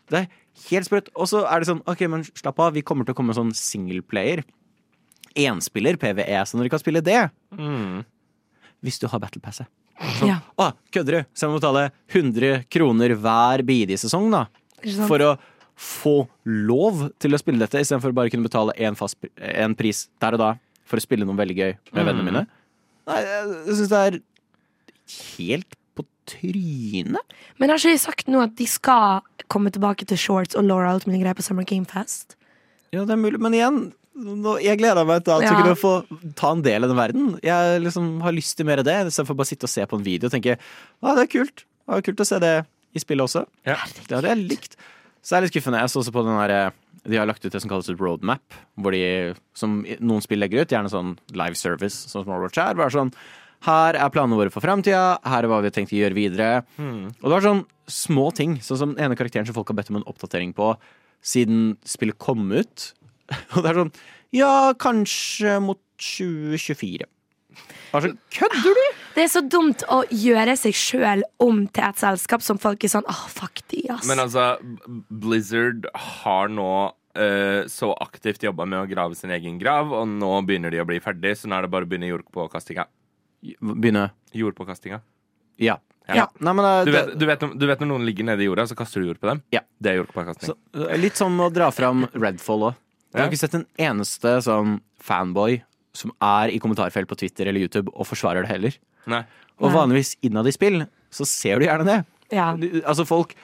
Det er helt sprøtt. Og så er det sånn, ok, men slapp av, vi kommer til å komme sånn singleplayer. Enspiller, PVE, så dere kan spille det. Hvis du har battlepasset. Passet. Ja. Å, kødder du? Så jeg må betale 100 kroner hver bidige sesong, da. For å få lov til å spille dette, istedenfor bare å kunne betale en, fast, pri- en pris der og da for å spille noe veldig gøy med vennene mine. Nei, jeg syns det er helt på trynet. Men har ikke de sagt nå at de skal komme tilbake til shorts og Laura alt mulig greier på Summer Game Fest? Ja, det er mulig, men igjen nå, jeg gleder meg til at Ja. kunne få ta en del av den verden. Jeg liksom har lyst til mer av det, istedenfor bare å sitte og se på en video og tenke ah, det er kult. Det er kult å se det i spillet også. Ja. Det hadde jeg likt. Så det er litt skuffende. Jeg så også på den der, De har lagt ut det som kalles et roadmap, hvor de, som noen spill legger ut, gjerne sånn live service, sånn som Overwatch er. Bare sånn Her er planene våre for framtida, her er hva vi har tenkt å gjøre videre. Og det var sånn små ting, sånn som den ene karakteren som folk har bedt om en oppdatering på siden spillet kom ut. Og det er sånn Ja, kanskje mot 2024. Bare sånn, Kødder du?! Det er så dumt å gjøre seg sjøl om til et selskap som folk er sånn åh, fuck de, ass. Men altså, Blizzard har nå eh, så aktivt jobba med å grave sin egen grav, og nå begynner de å bli ferdig, så nå er det bare å begynne jordpåkastinga. Begynne Jordpåkastinga. Ja. Ja. Nei, men det, Du vet, du, vet, du vet når noen ligger nede i jorda, så kaster du jord på dem? Ja. Det er jordpåkasting. Så, eh, litt som å dra fram Redfall òg. Jeg har ikke sett en eneste sånn fanboy som er i kommentarfelt på Twitter eller YouTube og forsvarer det heller. Nei. Og vanligvis innad i spill så ser du gjerne det. ja. Altså folk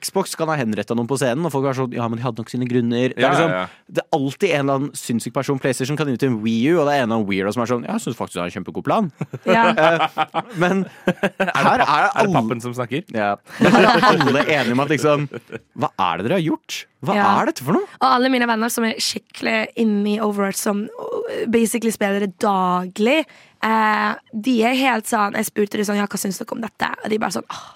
Xbox kan ha henretta noen på scenen, og folk er sånn Ja, men de hadde nok sine grunner. Det er, liksom, ja, ja. det er alltid en eller annen sinnssyk person. PlayStation kan ut til en Wii U, og det er en eller annen weirdo som er sånn Ja, jeg syns faktisk du har en kjempegod plan. ja. Men her er Er det alle pappen som snakker? ja, her er alle enige om at liksom Hva er det dere har gjort? Hva Ja. er dette for noe? Og alle mine venner som er skikkelig inne i Overwatch, som uh, basically spiller det daglig, eh, de er helt sånn Jeg spurte dem sånn, ja, hva syns dere om dette? Og de bare sånn åh,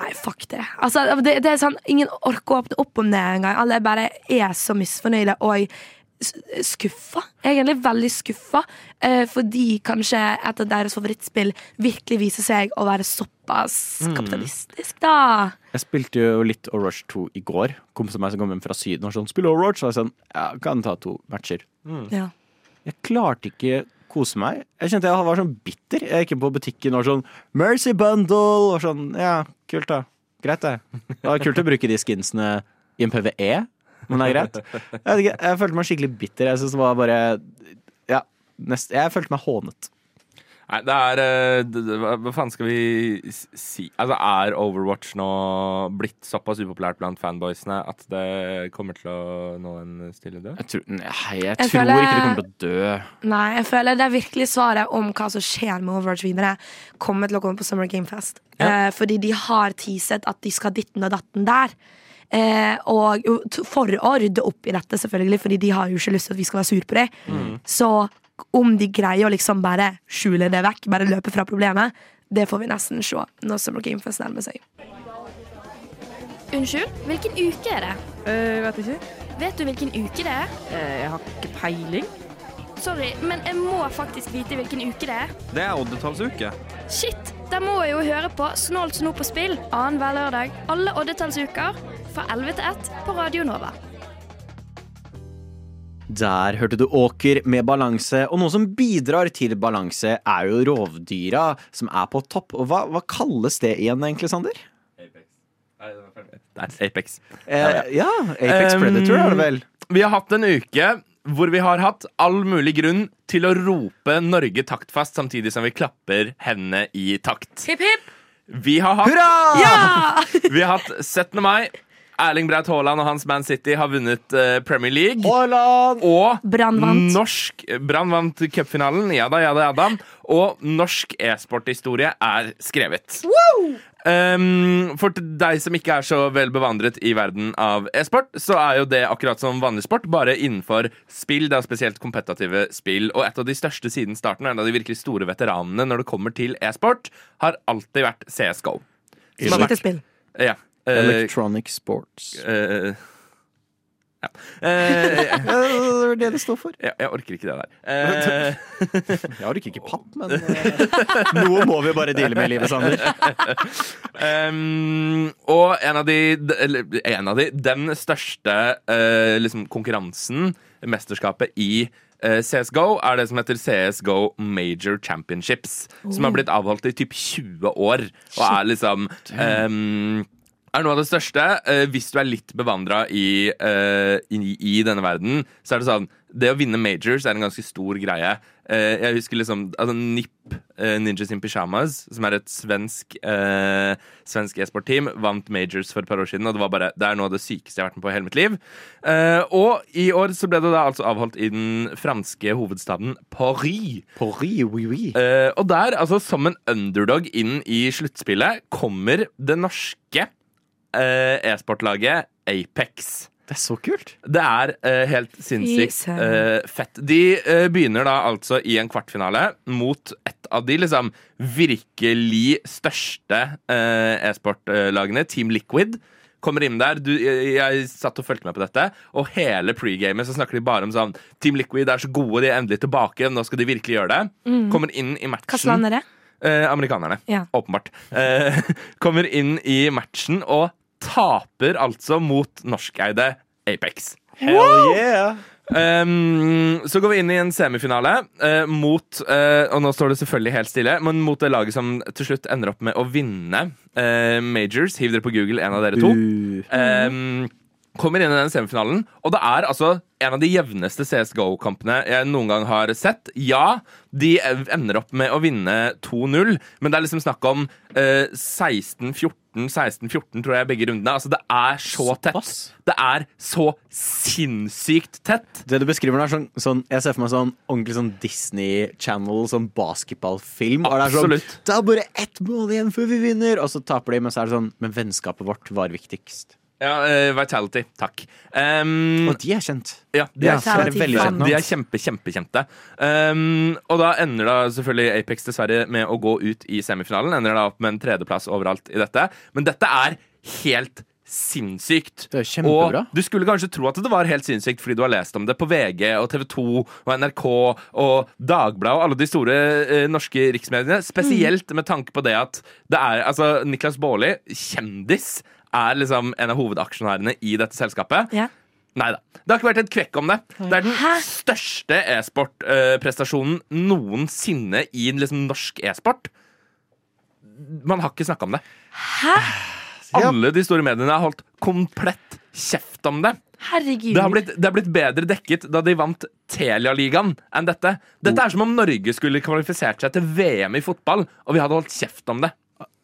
Nei, fuck det. Altså, det, det er sånn, Ingen orker å åpne opp om det engang. Alle bare er så misfornøyde og skuffa. Egentlig veldig skuffa. Eh, fordi kanskje et av deres favorittspill virkelig viser seg å være såpass kapitalistisk, da. Jeg spilte jo litt Overwatch 2 i går. Kompisen min som kom hjem fra Syden og sånn Spill Overwatch. Var jeg sånn Ja, kan ta to matcher. Ja. Jeg klarte ikke kose meg. Jeg kjente jeg var sånn bitter. Jeg gikk inn på butikken og var sånn Mercy Bundle og sånn Ja, kult, da. Greit, det. Det var kult å bruke de skinsene i en PVE, men det er greit. Jeg, jeg følte meg skikkelig bitter. Jeg synes det var bare Ja, nest, jeg følte meg hånet. Nei, det er eh, det, hva, faen skal vi si? Altså, er Overwatch nå blitt såpass upopulært blant fanboysene at det kommer til å nå en stille død? Jeg tror, nei, jeg Jeg tror føler- ikke det kommer til å dø. Nei, jeg føler det er virkelig svaret om hva som skjer med Overwatch videre, kommer til å komme på Summer Game Fest. Eh, fordi de har teaset at de skal ditten og datten der. Eh, og for å rydde opp i dette, selvfølgelig, fordi de har jo ikke lyst til at vi skal være sur på dem. Så om de greier å liksom bare skjule det vekk, bare løpe fra problemet, det får vi nesten se når Summer Game Fest nærmer seg. Unnskyld, hvilken uke er det? Uh, vet ikke. Vet du hvilken uke det er? Uh, jeg har ikke peiling. Sorry, men jeg må faktisk vite hvilken uke det er. Det er oddetallsuke. Shit, da må jeg jo høre på Snålt snop på spill annenhver lørdag alle oddetallsuker fra 11 til 1 på Radio Nova. Der hørte du Åker med balanse, og noe som bidrar til balanse, er jo rovdyra som er på topp. Og hva, hva kalles det igjen, egentlig, Sander? Apex. Nei, Apex. Eh, ja, Apex Um, Predator er det vel. Vi har hatt en uke hvor vi har hatt all mulig grunn til å rope Norge taktfast samtidig som vi klapper hendene i takt. Hipp, hipp! Vi har hatt, Hurra! Ja! vi har hatt 17. mai. Erling Braut Haaland og hans Man City har vunnet eh, Premier League. Haaland! Og Brann vant. norsk Brann vant cupfinalen. Ja da, ja da, ja da. Og norsk e-sporthistorie er skrevet. Um, for deg som ikke er så vel bevandret i verden av e-sport, så er jo det akkurat som vanlig sport, bare innenfor spill. Det er spesielt kompetative spill. Og et av de største siden starten, en av de virkelig store veteranene når det kommer til e-sport, har alltid vært CSGO. Skytespill. ja, Electronic Sports. Uh, ja. Uh, det er det det står for. jeg, jeg orker ikke det der. Uh, Jeg orker ikke papp, men uh, noe må vi bare deale med i livet, Sander. Um, og en av de, eller en av de Den største eh, liksom konkurransen, mesterskapet i eh, CSGO, er det som heter CSGO Major Championships. Som har blitt avholdt i typ 20 år. Og er liksom um, er noe av det største. Eh, hvis du er litt bevandra i, eh, i, i denne verden, så er det sånn Det å vinne majors er en ganske stor greie. Eh, jeg husker liksom altså NIP, eh, Ninjas in Pyjamas, som er et svensk eh, Svensk e-sport-team, vant majors for et par år siden. Og det var bare, det er noe av det sykeste jeg har vært med på i hele mitt liv. Eh, og i år så ble det da altså avholdt i den franske hovedstaden Paris. Paris, oui, oui. Og der, altså som en underdog inn i sluttspillet, kommer det norske e-sportlaget Apex. Det er så kult. Det er uh, helt sinnssykt uh, eh, fett. De uh, begynner da altså i en kvartfinale mot et av de liksom virkelig største eh, e-sportlagene, Team Liquid. Kommer inn der, du, jeg, jeg satt og fulgte med på dette, og hele pregamet så snakker de bare om sånn Team Liquid er så gode, de er endelig tilbake, nå skal de virkelig gjøre det. Kommer inn i matchen. Hvilket land er det? Eh, amerikanerne. Ja. Åpenbart. Eh, kommer inn i matchen og taper altså mot norskeide Apex. Hell yeah! Um, så går vi inn i en semifinale uh, mot uh, Og nå står det selvfølgelig helt stille, men mot det laget som til slutt ender opp med å vinne uh, Majors. Hiv dere på Google, en av dere to. Um, kommer inn i den semifinalen, og det er altså en av de jevneste CSGO-kampene jeg noen gang har sett. Ja, de ender opp med å vinne 2-0, men det er liksom snakk om eh, 16-14, 16-14 tror jeg begge rundene. Altså, det er så tett. Det er så sinnssykt tett. Det du beskriver nå, er sånn, sånn Jeg ser for meg sånn ordentlig sånn Disney Channel, sånn basketballfilm. Og det er sånn Absolutt. Det er bare ett mål igjen før vi vinner! Og så taper de, men så er det sånn Men vennskapet vårt var viktigst. Ja, uh, Vitality. Takk. Um, Og de er kjent. Ja, de er, Ja, er veldig kjent de er kjempe, kjempekjente. Um, og da ender da selvfølgelig Apex dessverre med å gå ut i semifinalen. Ender da opp med en tredjeplass overalt i dette. Men dette er helt sinnssykt. Det er kjempebra. Og du skulle kanskje tro at det var helt sinnssykt fordi du har lest om det på VG og TV 2 og NRK og Dagbladet og alle de store eh, norske riksmediene. Spesielt med tanke på det at det er altså Niklas Baarli, kjendis, er liksom en av hovedaksjonærene i dette selskapet. Ja. Nei da. Det har ikke vært et kvekk om det. Det er den Hæ? største e-sportprestasjonen noensinne i en liksom norsk e-sport. Man har ikke snakka om det. Hæ? Alle de store mediene har holdt komplett kjeft om det. Herregud. Det har blitt, det har blitt bedre dekket da de vant Telia-ligaen enn dette. Dette er som om Norge skulle kvalifisert seg til VM i fotball, og vi hadde holdt kjeft om det.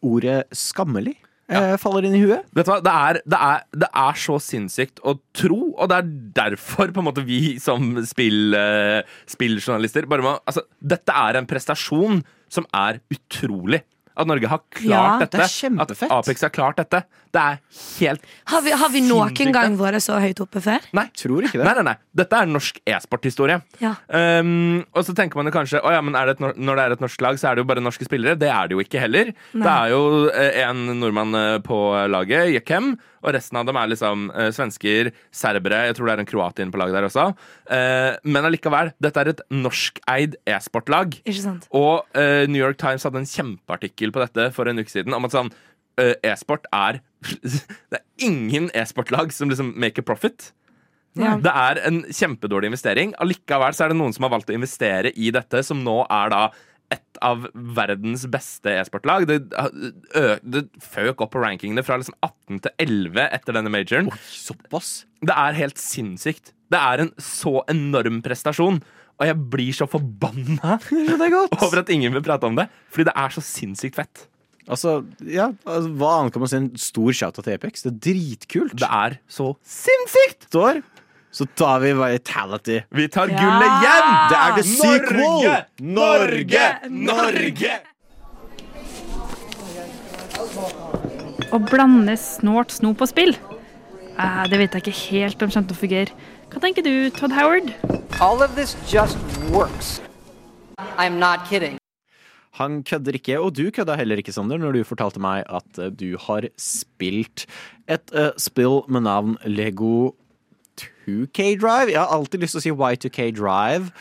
Ordet skammelig eh, faller inn i huet. Vet du hva? Det er, det, er, det er så sinnssykt å tro, og det er derfor på en måte vi som spill, eh, spilljournalister bare må Altså, dette er en prestasjon som er utrolig. At Norge har klart Ja, dette. det er. At Apex har klart dette. Det er helt Har vi, har vi noen gang vært så høyt oppe før? Nei. Tror ikke det. Nei, nei, nei. Dette er norsk e-sporthistorie. Ja. Um, og så tenker man jo kanskje oh, ja, men er det et, når det er et norsk lag, så er det jo bare norske spillere. Det er det jo ikke heller. Det er jo eh, en nordmann eh, på laget, Jekem, og resten av dem er liksom eh, svensker, serbere, jeg tror det er en kroat inne på laget der også. Eh, men allikevel, dette er et norskeid e-sportlag. Ikke sant? Og eh, New York Times hadde en kjempeartikkel på dette for en uke siden om at sånn eh, e-sport er Det er ingen e-sportlag som liksom make a profit. Ja. Det er en kjempedårlig investering. Allikevel så er det noen som har valgt å investere i dette, som nå er da av verdens beste e-sportlag. Det, det føk opp på rankingene fra liksom 18 til 11 etter denne majoren. Såpass. Det er helt sinnssykt. Det er en så enorm prestasjon. Og jeg blir så forbanna over at ingen vil prate om det. Fordi det er så sinnssykt fett. Altså, ja, altså, Hva annet kan man si? En stor shout-out til Apex. Det er dritkult. Det er så sinnssykt! Står, så tar vi Vitality. Vi tar Ja! gullet hjem! Det er the sequel! Norge! Norge! Å blande snålt snop og spill? Eh, det vet jeg ikke helt om kommer til å fungere. Hva tenker du, Todd Howard? All of this just works. I'm not kidding. Han kødder ikke, og du kødda heller ikke, Sander, når du fortalte meg at eh, du har spilt et uh, spill med navn Lego 2K Drive. Jeg har alltid lyst til å si Y2K Drive,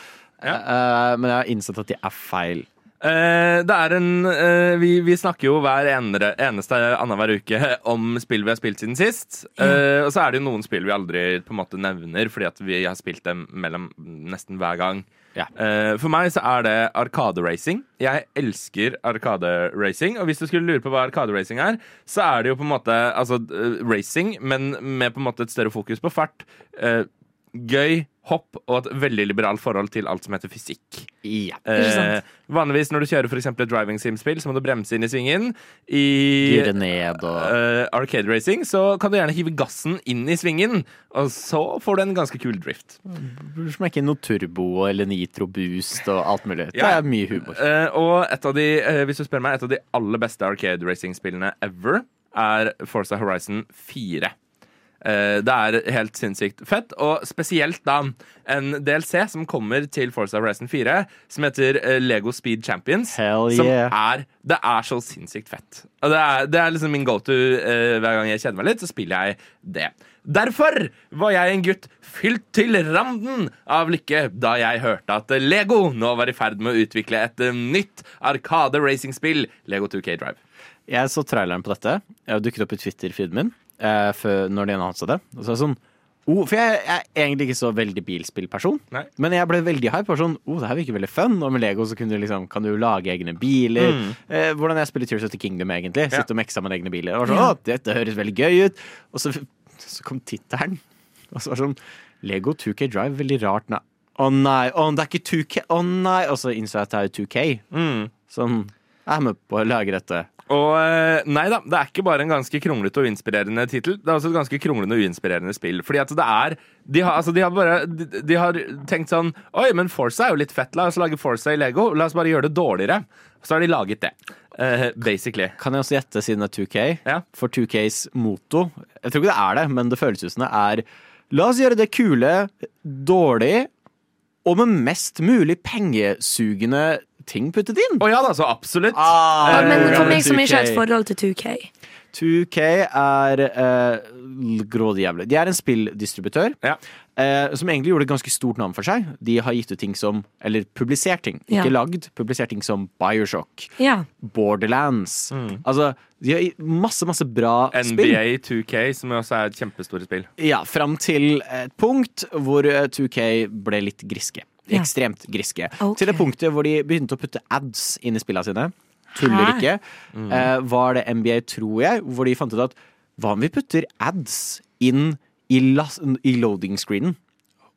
eh, men jeg har innsett at de er feil. Eh, det er en eh, vi, vi snakker jo hver enere, eneste annenhver uke om spill vi har spilt siden sist. Eh, og så er det jo noen spill vi aldri på en måte nevner, fordi at vi har spilt dem mellom nesten hver gang. Ja. For meg så er det arkaderacing. Jeg elsker arkaderacing. Og hvis du skulle lure på hva arkaderacing er, så er det jo på en måte altså, racing, men med på en måte et større fokus på fart. Eh, gøy, hopp og et veldig liberalt forhold til alt som heter fysikk. Ja. Ikke? Eh, vanligvis når du kjører for et driving sim-spill, så må du bremse inn i svingen. I ned og eh, arcade racing så kan du gjerne hive gassen inn i svingen, og så får du en ganske kul drift. smekke inn noe turbo eller nitro boost og alt mulig. Det Ja. er mye humor. Eh, og et av de, eh, hvis du spør meg, et av de aller beste arcade racing-spillene ever er Forza Horizon 4. Eh, det er helt sinnssykt fett, og spesielt da en DLC som kommer til Forza Horizon 4, som heter eh, Lego Speed Champions. Hell som yeah. er Det er så sinnssykt fett. Og det er, det er liksom min go-to eh, hver gang jeg kjenner meg litt, så spiller jeg det. Derfor var jeg en gutt fylt til randen av lykke da jeg hørte at Lego nå var i ferd med å utvikle et nytt arkade-racingspill, Lego 2K Drive. Jeg så traileren på dette. Jeg dukket opp i Twitter-feeden min eh, før, når de annonsa det. Og så er det sånn oh, For jeg, er egentlig ikke så veldig bilspillperson. Nei. Men jeg ble veldig hype. Sånn, oh, det her virker veldig fun. Og med Lego så kunne du liksom, kan du lage egne biler. Eh, hvordan jeg spiller Tears of the Kingdom, egentlig. Ja. Sitte og mekse med egne biler. Og så, sånn, dette høres veldig gøy ut. Og så, så kom tittelen. Og så var det sånn Lego 2K Drive, veldig rart. Å nei, å, det er ikke 2K. Å nei. Og så innså jeg at det er 2K. Sånn, jeg er med på å lage dette. Og eh, nei da, det er ikke bare en ganske kronglete og uinspirerende tittel. Det er også et ganske kronglende og uinspirerende spill. Fordi at det er De har, altså, de har bare de, de har tenkt sånn Oi, men Forza er jo litt fett. La oss lage Forza i Lego. La oss bare gjøre det dårligere. Så har de laget det. Uh, basically. Kan jeg også gjette siden det er 2K? Ja. For 2Ks motto Jeg tror ikke det er det, men det føles ut som det er La oss gjøre det kule dårlig, og med mest mulig pengesugende ting puttet inn. Å ja da, så absolutt. Ah, Eh, Men for meg som ikke har et forhold til 2K 2K er uh, grådig jævlig. De er en spilldistributør Ja. eh, som egentlig gjorde et ganske stort navn for seg. De har gitt ut ting som Eller publisert ting. Ikke Ja. lagd. Publisert ting som Bioshock, Ja. Borderlands. Mm. Altså, de har masse, masse bra spill. NBA 2K, som også er et kjempestort spill. Ja, fram til et punkt hvor eh, 2K ble litt griske. Ekstremt griske. Okay. Til det punktet hvor de begynte å putte ads inn i spillene sine. Tuller ikke. Mm. Eh, var det NBA, tror jeg, hvor de fant ut at hva om vi putter ads inn i, i loading-screenen?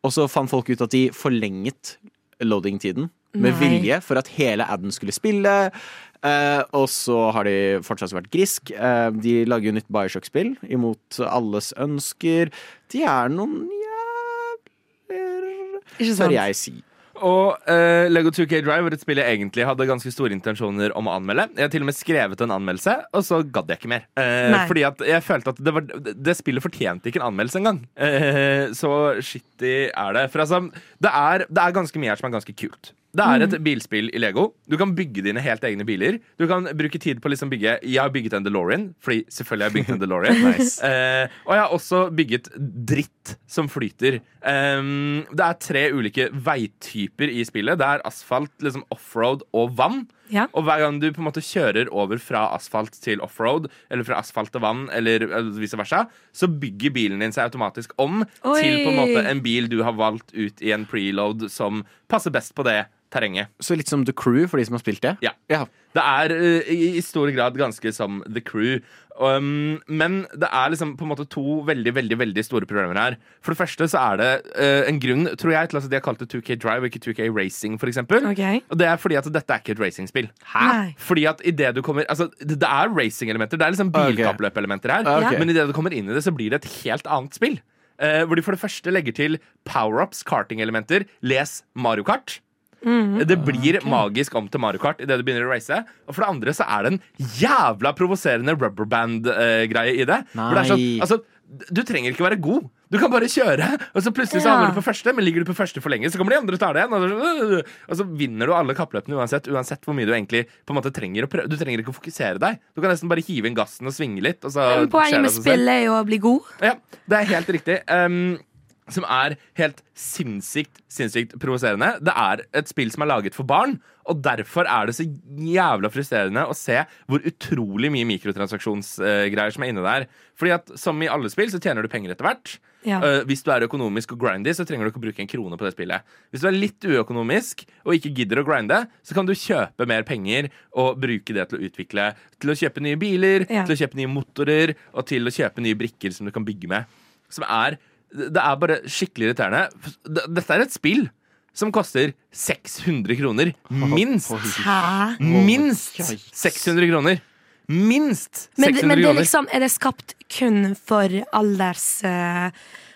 Og så fant folk ut at de forlenget loading-tiden med Nei. vilje for at hele aden skulle spille. Eh, og så har de fortsatt vært grisk. Eh, de lager jo nytt Bioshock-spill imot alles ønsker. De er noen sant? jeg si. Og uh, Lego 2K Drive var et spill jeg egentlig hadde ganske store intensjoner om å anmelde. Jeg har til og med skrevet en anmeldelse, og så gadd jeg ikke mer. Uh, fordi at jeg følte at det, var, det spillet fortjente ikke en anmeldelse engang. Uh, så shitty er det. For altså, det er, det er ganske mye her som er ganske kult. Det er et bilspill i Lego. Du kan bygge dine helt egne biler. Du kan bruke tid på å liksom bygge Jeg har bygget en DeLorean, fordi selvfølgelig har jeg bygget en DeLorean. eh, og jeg har også bygget dritt som flyter. Um, det er tre ulike veityper i spillet. Det er asfalt, liksom offroad og vann. Ja. Og hver gang du på en måte kjører over fra asfalt til offroad, eller fra asfalt til vann, eller vice versa, så bygger bilen din seg automatisk om Oi. til på en måte en bil du har valgt ut i en preload som passer best på det terrenget. Så litt som The Crew, for de som har spilt det. Ja. Ja. Det er uh, i, i stor grad ganske som The Crew. Um, men det er liksom på en måte to veldig veldig, veldig store problemer her. For det første så er det uh, en grunn tror jeg, til at de har kalt det 2K Drive og ikke 2K Racing. For eksempel. Ok. Og det er fordi at dette er ikke et racingspill. Fordi at i det du kommer Altså, det det er racing-elementer. Det er liksom bilkappløpelementer bilkappløp-elementer her. Okay. Men idet du kommer inn i det, så blir det et helt annet spill. Uh, hvor de for det første legger til power-ups, karting-elementer. Les Mario Kart. Det blir magisk om til Mario Kart idet du begynner å race. Og for det andre så er det en jævla provoserende rubberband-greie i det. Det sånn, altså, du trenger ikke være god. Du kan bare kjøre, og så plutselig så Ja. havner du på første, men ligger du på første for lenge, så kommer de andre og tar det igjen. Og så, og så vinner du alle kappløpene uansett, uansett hvor mye du egentlig på en måte trenger å prøve. Du trenger ikke å fokusere deg. Du kan nesten bare hive inn gassen og svinge litt. Og så Poenget med av seg selv. spill er jo å bli god. Ja, det er helt riktig. Um, som er helt sinnssykt sinnssykt provoserende. Det er et spill som er laget for barn, Og derfor er det så jævla frustrerende å se hvor utrolig mye mikrotransaksjonsgreier som er inne der. Fordi at som i alle spill så tjener du penger etter hvert. Ja. Uh, hvis du er økonomisk og grindy, så trenger du ikke å bruke en krone på det spillet. Hvis du er litt uøkonomisk og ikke gidder å grinde, så kan du kjøpe mer penger og bruke det til å utvikle. Til å kjøpe nye biler, Ja. til å kjøpe nye motorer og til å kjøpe nye brikker som du kan bygge med. Som er Det er bare skikkelig irriterende. Dette er et spill som koster 600 kroner. Minst! Hæ? Minst 600 kroner. Minst 600 Men, men det er liksom Er det skapt kun for alders eh,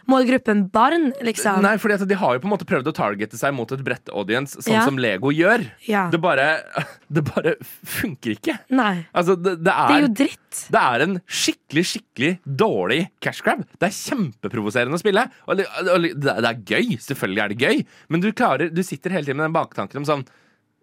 Målgruppen barn, liksom? Nei, fordi de har jo på en måte prøvd å targete seg mot et bredt audience, sånn Ja. som Lego gjør. Ja. Det bare Det bare funker ikke. Nei. Altså, det, det, er, Det er jo dritt. Det er en skikkelig, skikkelig dårlig cash grab. Det er kjempeprovoserende å spille. Og, det- og det er gøy. Selvfølgelig er det gøy. Men du, klarer, du sitter hele tiden med den baktanken om sånn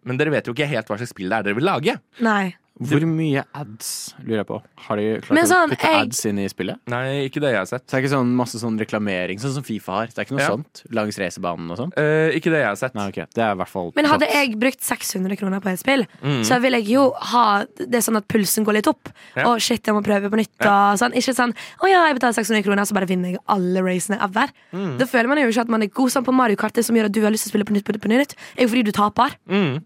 Men dere vet jo ikke helt hva slags spill det er dere vil lage. Nei. Hvor mye ads, lurer jeg på? Har de klart sånn, å putte jeg- ads inn i spillet? Nei, ikke det jeg har sett. Så det er ikke sånn masse sånn reklamering, sånn som Fifa har? Det er ikke noe Ja. sånt? Langs racerbanen og sånn? Uh, ikke det jeg har sett. Nei, okay. Det er i hvert fall Men hadde jeg brukt 600 kroner på et spill, Mm. så vil jeg jo ha det sånn at pulsen går litt opp. Ja. Og shit, jeg må prøve på nytt. Og sånn. Ikke sånn å ja, jeg betaler 600 kroner, så bare vinner jeg alle racene ever. Mm. Da føler man jo ikke at man er god sånn på Mario Kart. Det som gjør at du har lyst til å spille på nytt, på nytt, på nytt er jo fordi du taper. Mm.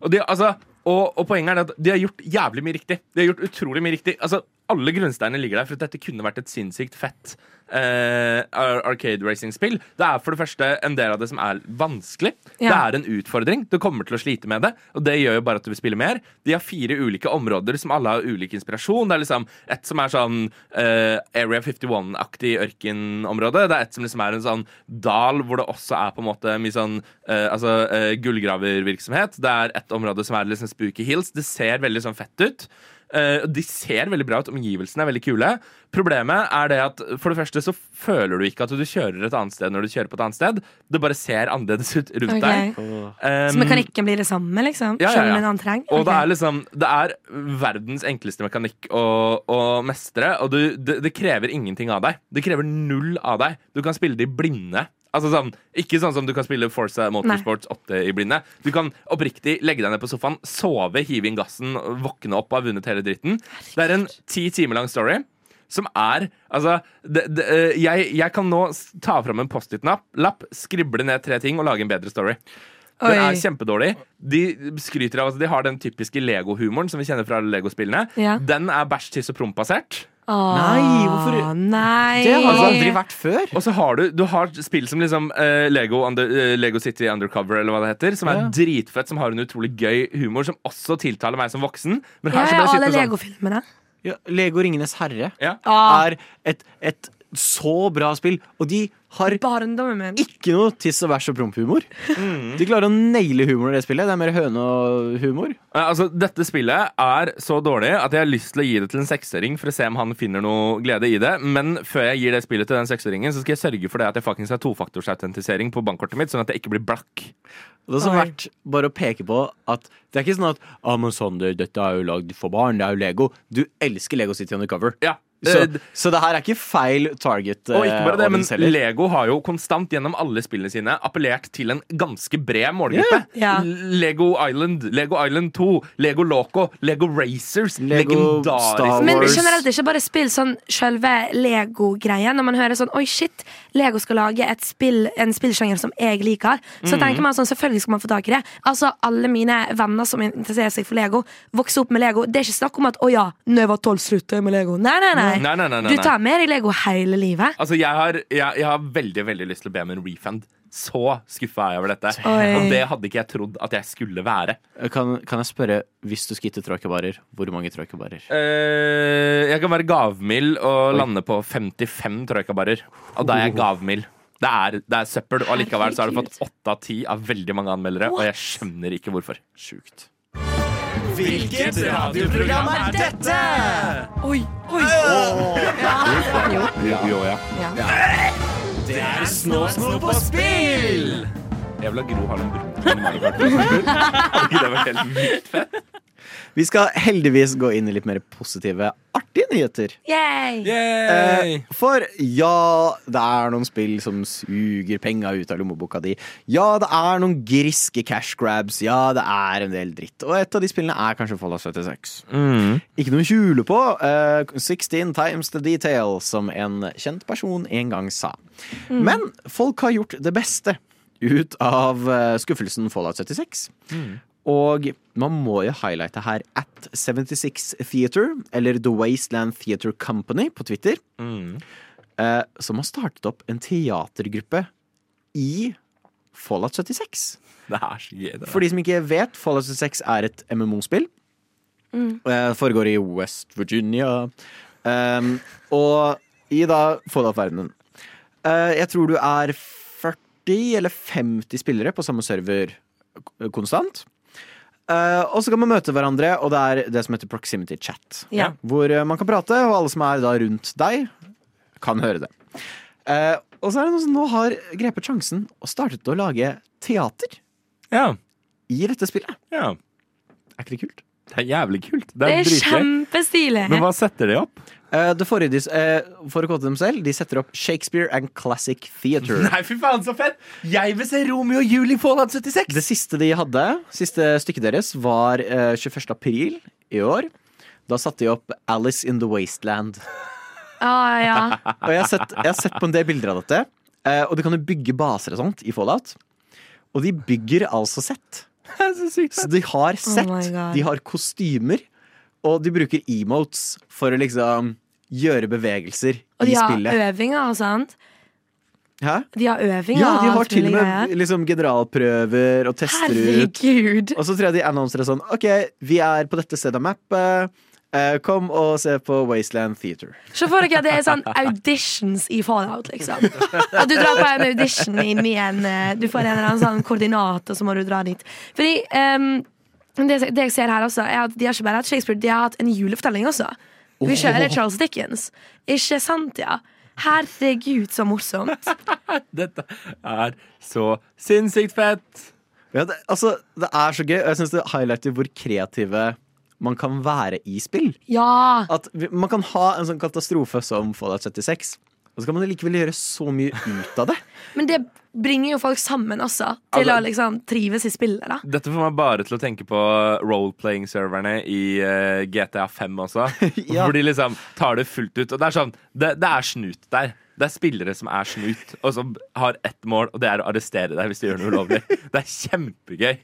Og, det, altså, og, og poenget er at de har gjort jævlig mye riktig. De har gjort utrolig mye riktig. Altså, alle grunnsteinene ligger der for dette kunne vært et sinnssykt fett eh, arcade racing-spill. Det er for det første en del av det som er vanskelig. Ja. Det er en utfordring. Du kommer til å slite med det, og det gjør jo bare at du vil spille mer. De har fire ulike områder som alle har ulik inspirasjon. Det er liksom et som er sånn eh, Area 51-aktig ørkenområde. Det er et som liksom er en sånn dal hvor det også er på en måte mye sånn eh, altså, eh, gullgravervirksomhet. Det er et område som er liksom Spooky Hills. Det ser veldig sånn fett ut. Eh, de ser veldig bra ut, omgivelsene er veldig kule. Problemet er det at for det første så føler du ikke at du kjører et annet sted når du kjører på et annet sted. Det bare ser annerledes ut rundt okay. deg. Så mekanikken blir det samme, liksom? Ja, ja, Selv om en annen? Og det er liksom Det er verdens enkleste mekanikk å, å mestre, og du, det, det krever ingenting av deg. Det krever null av deg. Du kan spille det i blinde. Altså sånn, Ikke sånn som du kan spille Forza Motorsports 8 i blinde. Du kan oppriktig legge deg ned på sofaen, sove, hive inn gassen, våkne opp og ha vunnet hele dritten. Det er en ti timer lang story. Som er Altså, det, det, eh, jeg, jeg kan nå ta fram en Post-It-lapp, skrible ned tre ting og lage en bedre story. Den er kjempedårlig. De skryter av at de har den typiske Lego-humoren som vi kjenner fra Lego-spillene. Ja. Den er bæsj, tiss og promp-basert. Åh, Nei, hvorfor- Nei. Det har aldri vært før. Og så har du, du har spill som liksom uh, Lego, under, uh, Lego City Undercover, eller hva det heter, som er Ja. dritfett, som har en utrolig gøy humor, som også tiltaler meg som voksen. Men her ja, alle sånn Lego-filmene. Ja, Lego Ringenes herre ja. Ah, er et, et så bra spill, og de har ikke noe tiss og bæsj og promphumor. Mm. De klarer å naile humoren i det spillet. Det er mer høne og humor. Eh, Altså, Dette spillet er så dårlig at jeg har lyst til å gi det til en seksåring for å se om han finner noe glede i det. Men før jeg gir det spillet til den seksåringen, så skal jeg sørge for det at jeg faktisk har tofaktorsautentisering på bankkortet mitt, sånn at jeg ikke blir blakk. Det er så verdt bare å peke på at det er ikke sånn at ah, men Sander, dette er jo lagd for barn, det er jo Lego. Du elsker Lego City Undercover. Ja, Så, eh, så det her er ikke feil target. Og ikke bare det, men audience. Lego har jo konstant gjennom alle spillene sine appellert til en ganske bred målgruppe. Ja. Lego Island, Lego Island 2, Lego Loco, Lego Racers, Lego Star legendarisk Men Wars. generelt ikke bare spill sånn selve Lego-greia. Når man hører sånn Oi, shit, Lego skal lage et spill, en spillsjanger som jeg liker. Så tenker man sånn, selvfølgelig skal man få tak i det. Altså, Alle mine venner som interesserer seg for Lego, vokser opp med Lego. Det er ikke snakk om at å ja, når jeg var tolv, sluttet jeg med Lego. Nei, nei, nei. Nei, nei, nei, nei, Du tar med deg Lego hele livet. Altså, jeg har, jeg, jeg har veldig veldig lyst til å be om en refund. Så skuffa er jeg over dette. Oi. Og det hadde ikke jeg trodd at jeg skulle være. Kan, kan jeg spørre, hvis du skal gitte tråkkebarer, hvor mange tråkkebarer? Eh, jeg kan være gavmild og Oi. lande på 55 tråkkebarer. Og da er jeg gavmild. Det er, det er søppel, og likevel så har du fått åtte av ti av veldig mange anmeldere. Og jeg skjønner ikke hvorfor. Sjukt. Hvilket radioprogram er dette? Oi, oi. Jo, jo, ja. Det er Snå Snå på spill! Jeg vil ha Gro Harlem Brundtland Mario Kart. Hadde ikke det vært helt vilt fett? Vi skal heldigvis gå inn i litt mer positive, artige nyheter. Yay! Eh, for ja, det er noen spill som suger penga ut av lommeboka di. Ja, det er noen griske cash grabs. Ja, det er en del dritt. Og et av de spillene er kanskje Fallout 76. Ikke noe å skjule på. eh, 16 times the detail, som en kjent person en gang sa. Men folk har gjort det beste ut av eh, skuffelsen Fallout 76. Og man må jo highlighte her at 76 Theater, eller The Wasteland Theater Company på Twitter, eh, som har startet opp en teatergruppe i Fallout 76. Det er så gøy. Det For de som ikke vet, Fallout 76 er et MMO-spill. Eh, foregår i West Virginia. Um, og i da Fallout-verdenen. Eh, jeg tror du er 40 eller 50 spillere på samme server konstant. Uh, og så kan man møte hverandre, og det er det som heter proximity chat. Ja. Hvor eh, man kan prate, og alle som er da rundt deg, kan høre det. Uh, og så er det noen som nå har grepet sjansen og startet å lage teater Ja. i dette spillet. ja. Er ikke det kult? Det er jævlig kult. Det Det er er dritgøy. kjempestilig. Men hva setter de opp? Eh, det forrige, de, eh, for å kåte dem selv, de setter opp Shakespeare and Classic Theatre. Nei, fy faen, så fett! Jeg vil se Romeo og Julie i Fallout 76! Det siste de hadde, siste stykket deres, var eh, 21. april i år. Da satte de opp Alice in the Wasteland. Ah, ja. Og jeg har sett, jeg har sett på en del bilder av dette. eh, og du kan jo bygge baser og sånt i Fallout. Og de bygger altså sett. Så Så de har sett, Oh de har kostymer, og de bruker emotes for å liksom gjøre bevegelser Og i de har øvinger og sånt. Hæ? De har øvinger Ja, de har til og med liksom generalprøver og tester ut. Og så tror jeg de annonserer sånn OK, vi er på dette stedet av mappet. Eh, kom og se på Wasteland Theater. Se for dere at det er sånn auditions i Fallout, liksom. At du drar på en audition inn i en eh, Du får en eller annen sånn koordinat, og så må du dra dit. Fordi um, det, det jeg ser her også, er at de har ikke bare hatt Shakespeare, de har hatt en julefortelling også. Vi kjører Charles Dickens. Ikke sant, ja? Herregud, så morsomt. Dette er så sinnssykt fett! Ja, det, altså, det er så gøy, og jeg syns det highlighter hvor kreative man kan være i spill. Ja! At vi, Man kan ha en sånn katastrofe som Fallout 76, og så kan man likevel gjøre så mye ut av det. Men det bringer jo folk sammen også, til Altså- å liksom trives i spillet, da. Dette får meg bare til å tenke på role-playing-serverne i uh, GTA 5 også. Ja. Hvor de liksom tar det fullt ut. Og det er sånn, det, det er snut der. Det er spillere som er snut, og som har ett mål, og det er å arrestere deg hvis du gjør noe ulovlig. Det er kjempegøy.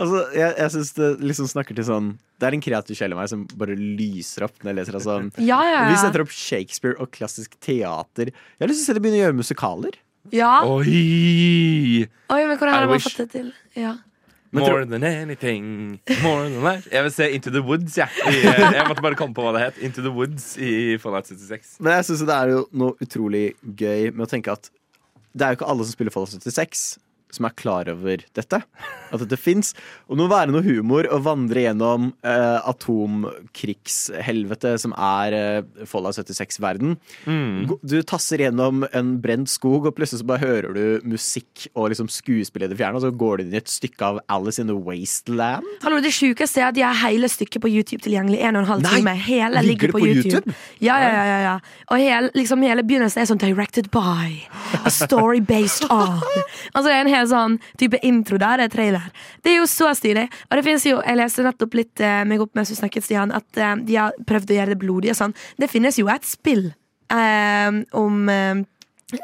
Altså, Jeg, jeg synes det liksom snakker til sånn Det er en kreativ sjel i meg som bare lyser opp når jeg leser det sånn. Ja, ja, Vi setter opp Shakespeare og klassisk teater. Jeg har lyst til å se det begynne å gjøre musikaler. Ja. Oi! Oi, men hvordan I har man wish. fått det til? Ja. More than anything. More than that. Jeg vil se Into the Woods, jeg. I, eh, jeg måtte bare komme på hva det het. Into the Woods i Fallout 76. Men jeg synes det er jo noe utrolig gøy med å tenke at det er jo ikke alle som spiller Fallout 76 som er klar over dette. At dette fins. Og det må være noe humor å vandre gjennom eh, atomkrigshelvete som er eh, Fallout 76-verden. Du tasser gjennom en brent skog, og plutselig så bare hører du musikk og liksom skuespill i det fjerne, og så går du inn i et stykke av Alice in the Wasteland. Hallo, Det sjukeste er at de har hele stykket på YouTube tilgjengelig. En og en halv Nei, time. Hele ligger ligger på, på YouTube. YouTube? Ja, ja, ja, ja, ja. Og hele, liksom, hele begynnelsen er sånn 'directed by'. A story based on. Altså Det er en hel sånn type intro der. Det er trailer. Det er jo så stilig. Og det finnes jo, jeg leste nettopp litt eh, meg opp mens du snakket, Stian, at eh, de har prøvd å gjøre det blodig og sånn. Det finnes jo et spill eh, om eh,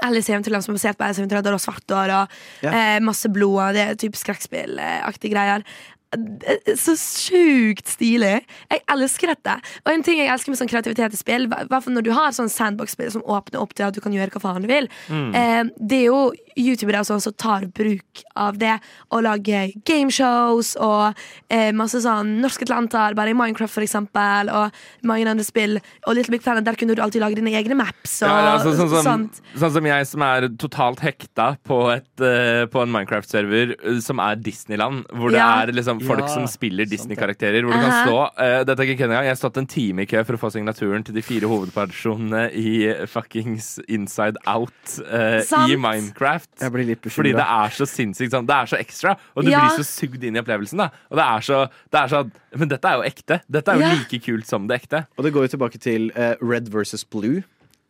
Alice i Eventyrland som er basert på Alice i Eventyrland, og svart hår og eh, masse blod og det er type skrekkspillaktige greier. Er Så sjukt stilig. Jeg elsker dette. Og en ting jeg elsker med sånn kreativitet i spill, hvert når du har sånn sandbox-spill som åpner opp til at du kan gjøre hva faen du vil, eh, det er jo youtubere som også tar bruk av det og lager gameshows og eh, masse sånn norske atlanter, bare i Minecraft for eksempel, og mange andre spill. Og Little Big Planet, der kunne du alltid lage dine egne maps og Ja, altså, sånn, som, sånt. sånn som jeg som er totalt hekta på, et, uh, på en Minecraft-server uh, som er Disneyland. Hvor det Ja. er liksom liksom folk Ja, som spiller. Disney-karakterer. Hvor du kan stå uh, Dette er ikke kødd engang. Jeg har stått en time i kø for å få signaturen til de fire hovedpersonene i fuckings Inside Out uh, i Minecraft. Jeg blir litt Fordi det er så sinnssykt sånn. Det er så ekstra, og du Ja. blir så sugd inn i opplevelsen. da Og det er så, det er så Men dette er jo ekte. Dette er jo Ja. like kult som det ekte. Og det går jo tilbake til uh, Red versus Blue,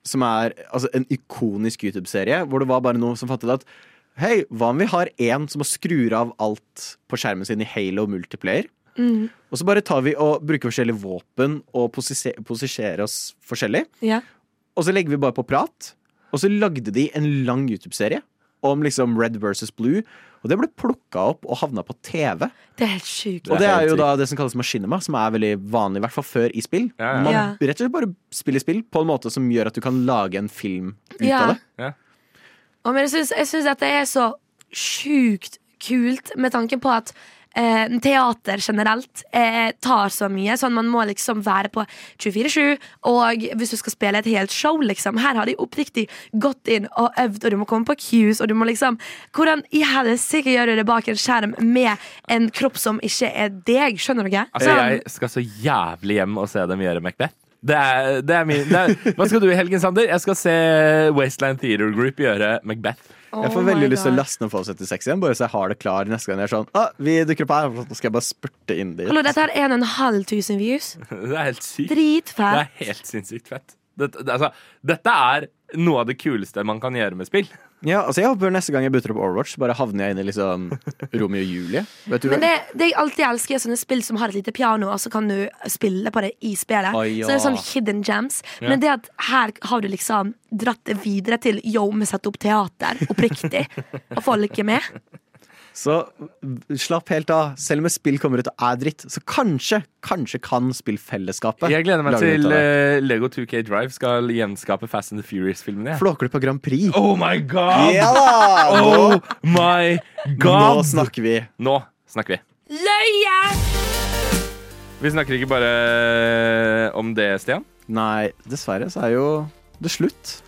som er altså, en ikonisk YouTube-serie, hvor det var bare noe som fattet at Hei, hva om vi har en som skrur av alt på skjermen sin i Halo multiplayer? Mm. Og så bare tar vi og bruker forskjellige våpen og posisjerer oss forskjellig. Ja. Og så legger vi bare på prat. Og så lagde de en lang YouTube-serie om liksom Red versus Blue. Og det ble plukka opp og havna på TV. Det er helt sjukt. Og det er jo da det som kalles maskinema, som er veldig vanlig, i hvert fall før i spill. Ja, ja. Man Ja. rett og slett bare spiller spill på en måte som gjør at du kan lage en film ut Ja. av det. Og men jeg syns, at det er så sjukt kult, med tanke på at eh, teater generelt eh, tar så mye. Sånn Man må liksom være på 24-7. Og hvis du skal spille et helt show, liksom Her har de oppriktig gått inn og øvd, og du må komme på cues, og du må liksom Hvordan i helsike gjør du det bak en skjerm med en kropp som ikke er deg? Skjønner du ikke? Altså, jeg skal så jævlig hjem og se dem gjøre Macbeth. Det er, det er min det er, Hva skal du i helgen, Sander? Jeg skal se Wasteland Theater Group gjøre Macbeth. Jeg får Oh veldig lyst til å laste ned Fallout 76 igjen, bare så jeg har det klar neste gang jeg er sånn ah, Vi dukker opp her, nå skal jeg bare spurte inn dit. Hallo, dette er 1500 views. Det er helt sykt. Det er helt sinnssykt fett. Dette, det, altså, dette er noe av det kuleste man kan gjøre med spill. Ja, altså Jeg håper neste gang jeg butter opp Overwatch, bare havner jeg inn i liksom Romeo og Julie. Vet du Men det, det jeg alltid elsker, er sånne spill som har et lite piano, og så kan du spille på det i spillet. Ah, ja. Så det er sånn hidden gems. Ja. Men det at her har du liksom dratt det videre til yo, vi setter opp teater, oppriktig, og folk er med. Så slapp helt av. Selv om et spill kommer ut og er dritt, så kanskje, kanskje kan spillfellesskapet Jeg gleder meg til eh, Lego 2K Drive skal gjenskape Fast and the Furious-filmene. Flåklypa Grand Prix. Oh my god! Ja Oh my god! nå snakker vi. Nå snakker vi. Løye! Vi snakker ikke bare om det, Stian. Nei, dessverre så er jo det slutt.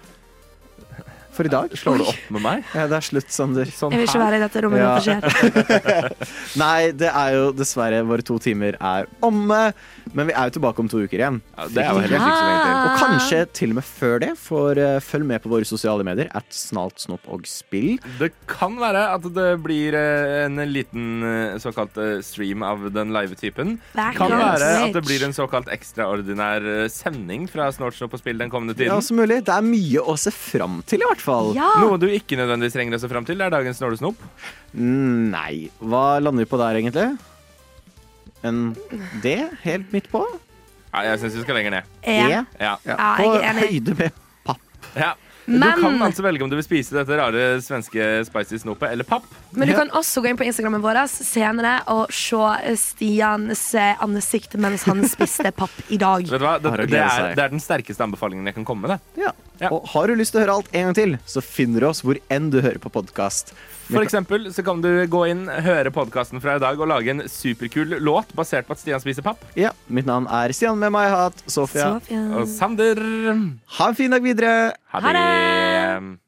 For i dag. Slår du opp med meg? Ja, det er slutt, Sander. Sånn Jeg vil ikke være i dette rommet Ja. når det skjer. Nei, det er jo dessverre våre to timer er omme. Men vi er jo tilbake om to uker igjen. Ja, det er jo heller ikke så lenge til. Og kanskje til og med før det, for uh, følg med på våre sosiale medier. At snalt, snopp og spill. Det kan være at det blir uh, en liten uh, såkalt stream av den live typen. Det Kan være at det blir en såkalt ekstraordinær sending fra Snortsnopp og spill den kommende Ja, tiden. mulig. Det er mye å se fram til, i hvert fall. Ja. Noe du ikke nødvendigvis trenger å se fram til, er dagens Snorresnop. Mm, Nei. Hva lander vi på der, egentlig? En D helt midt på? Ja, jeg syns vi skal lenger ned. E. Ja. Ja, på høyde med papp. ja. Men- Du kan altså velge om du vil spise dette rare svenske spicy snopet eller papp. Men du kan også gå inn på Instagrammen vår senere og se Stians ansikt mens han spiste papp i dag. Vet du hva? Det, det, er, det er den sterkeste anbefalingen jeg kan komme med. Det. Ja. Ja. Og har du lyst til å høre alt en gang til, så finner du oss hvor enn du hører på podkast. For eksempel så kan du gå inn, høre podkasten fra i dag og lage en superkul låt basert på at Stian spiser papp. Ja, mitt navn er Stian med meg hat, Sofia. Sofia. Og Sander Ha en fin dag videre! Ha det!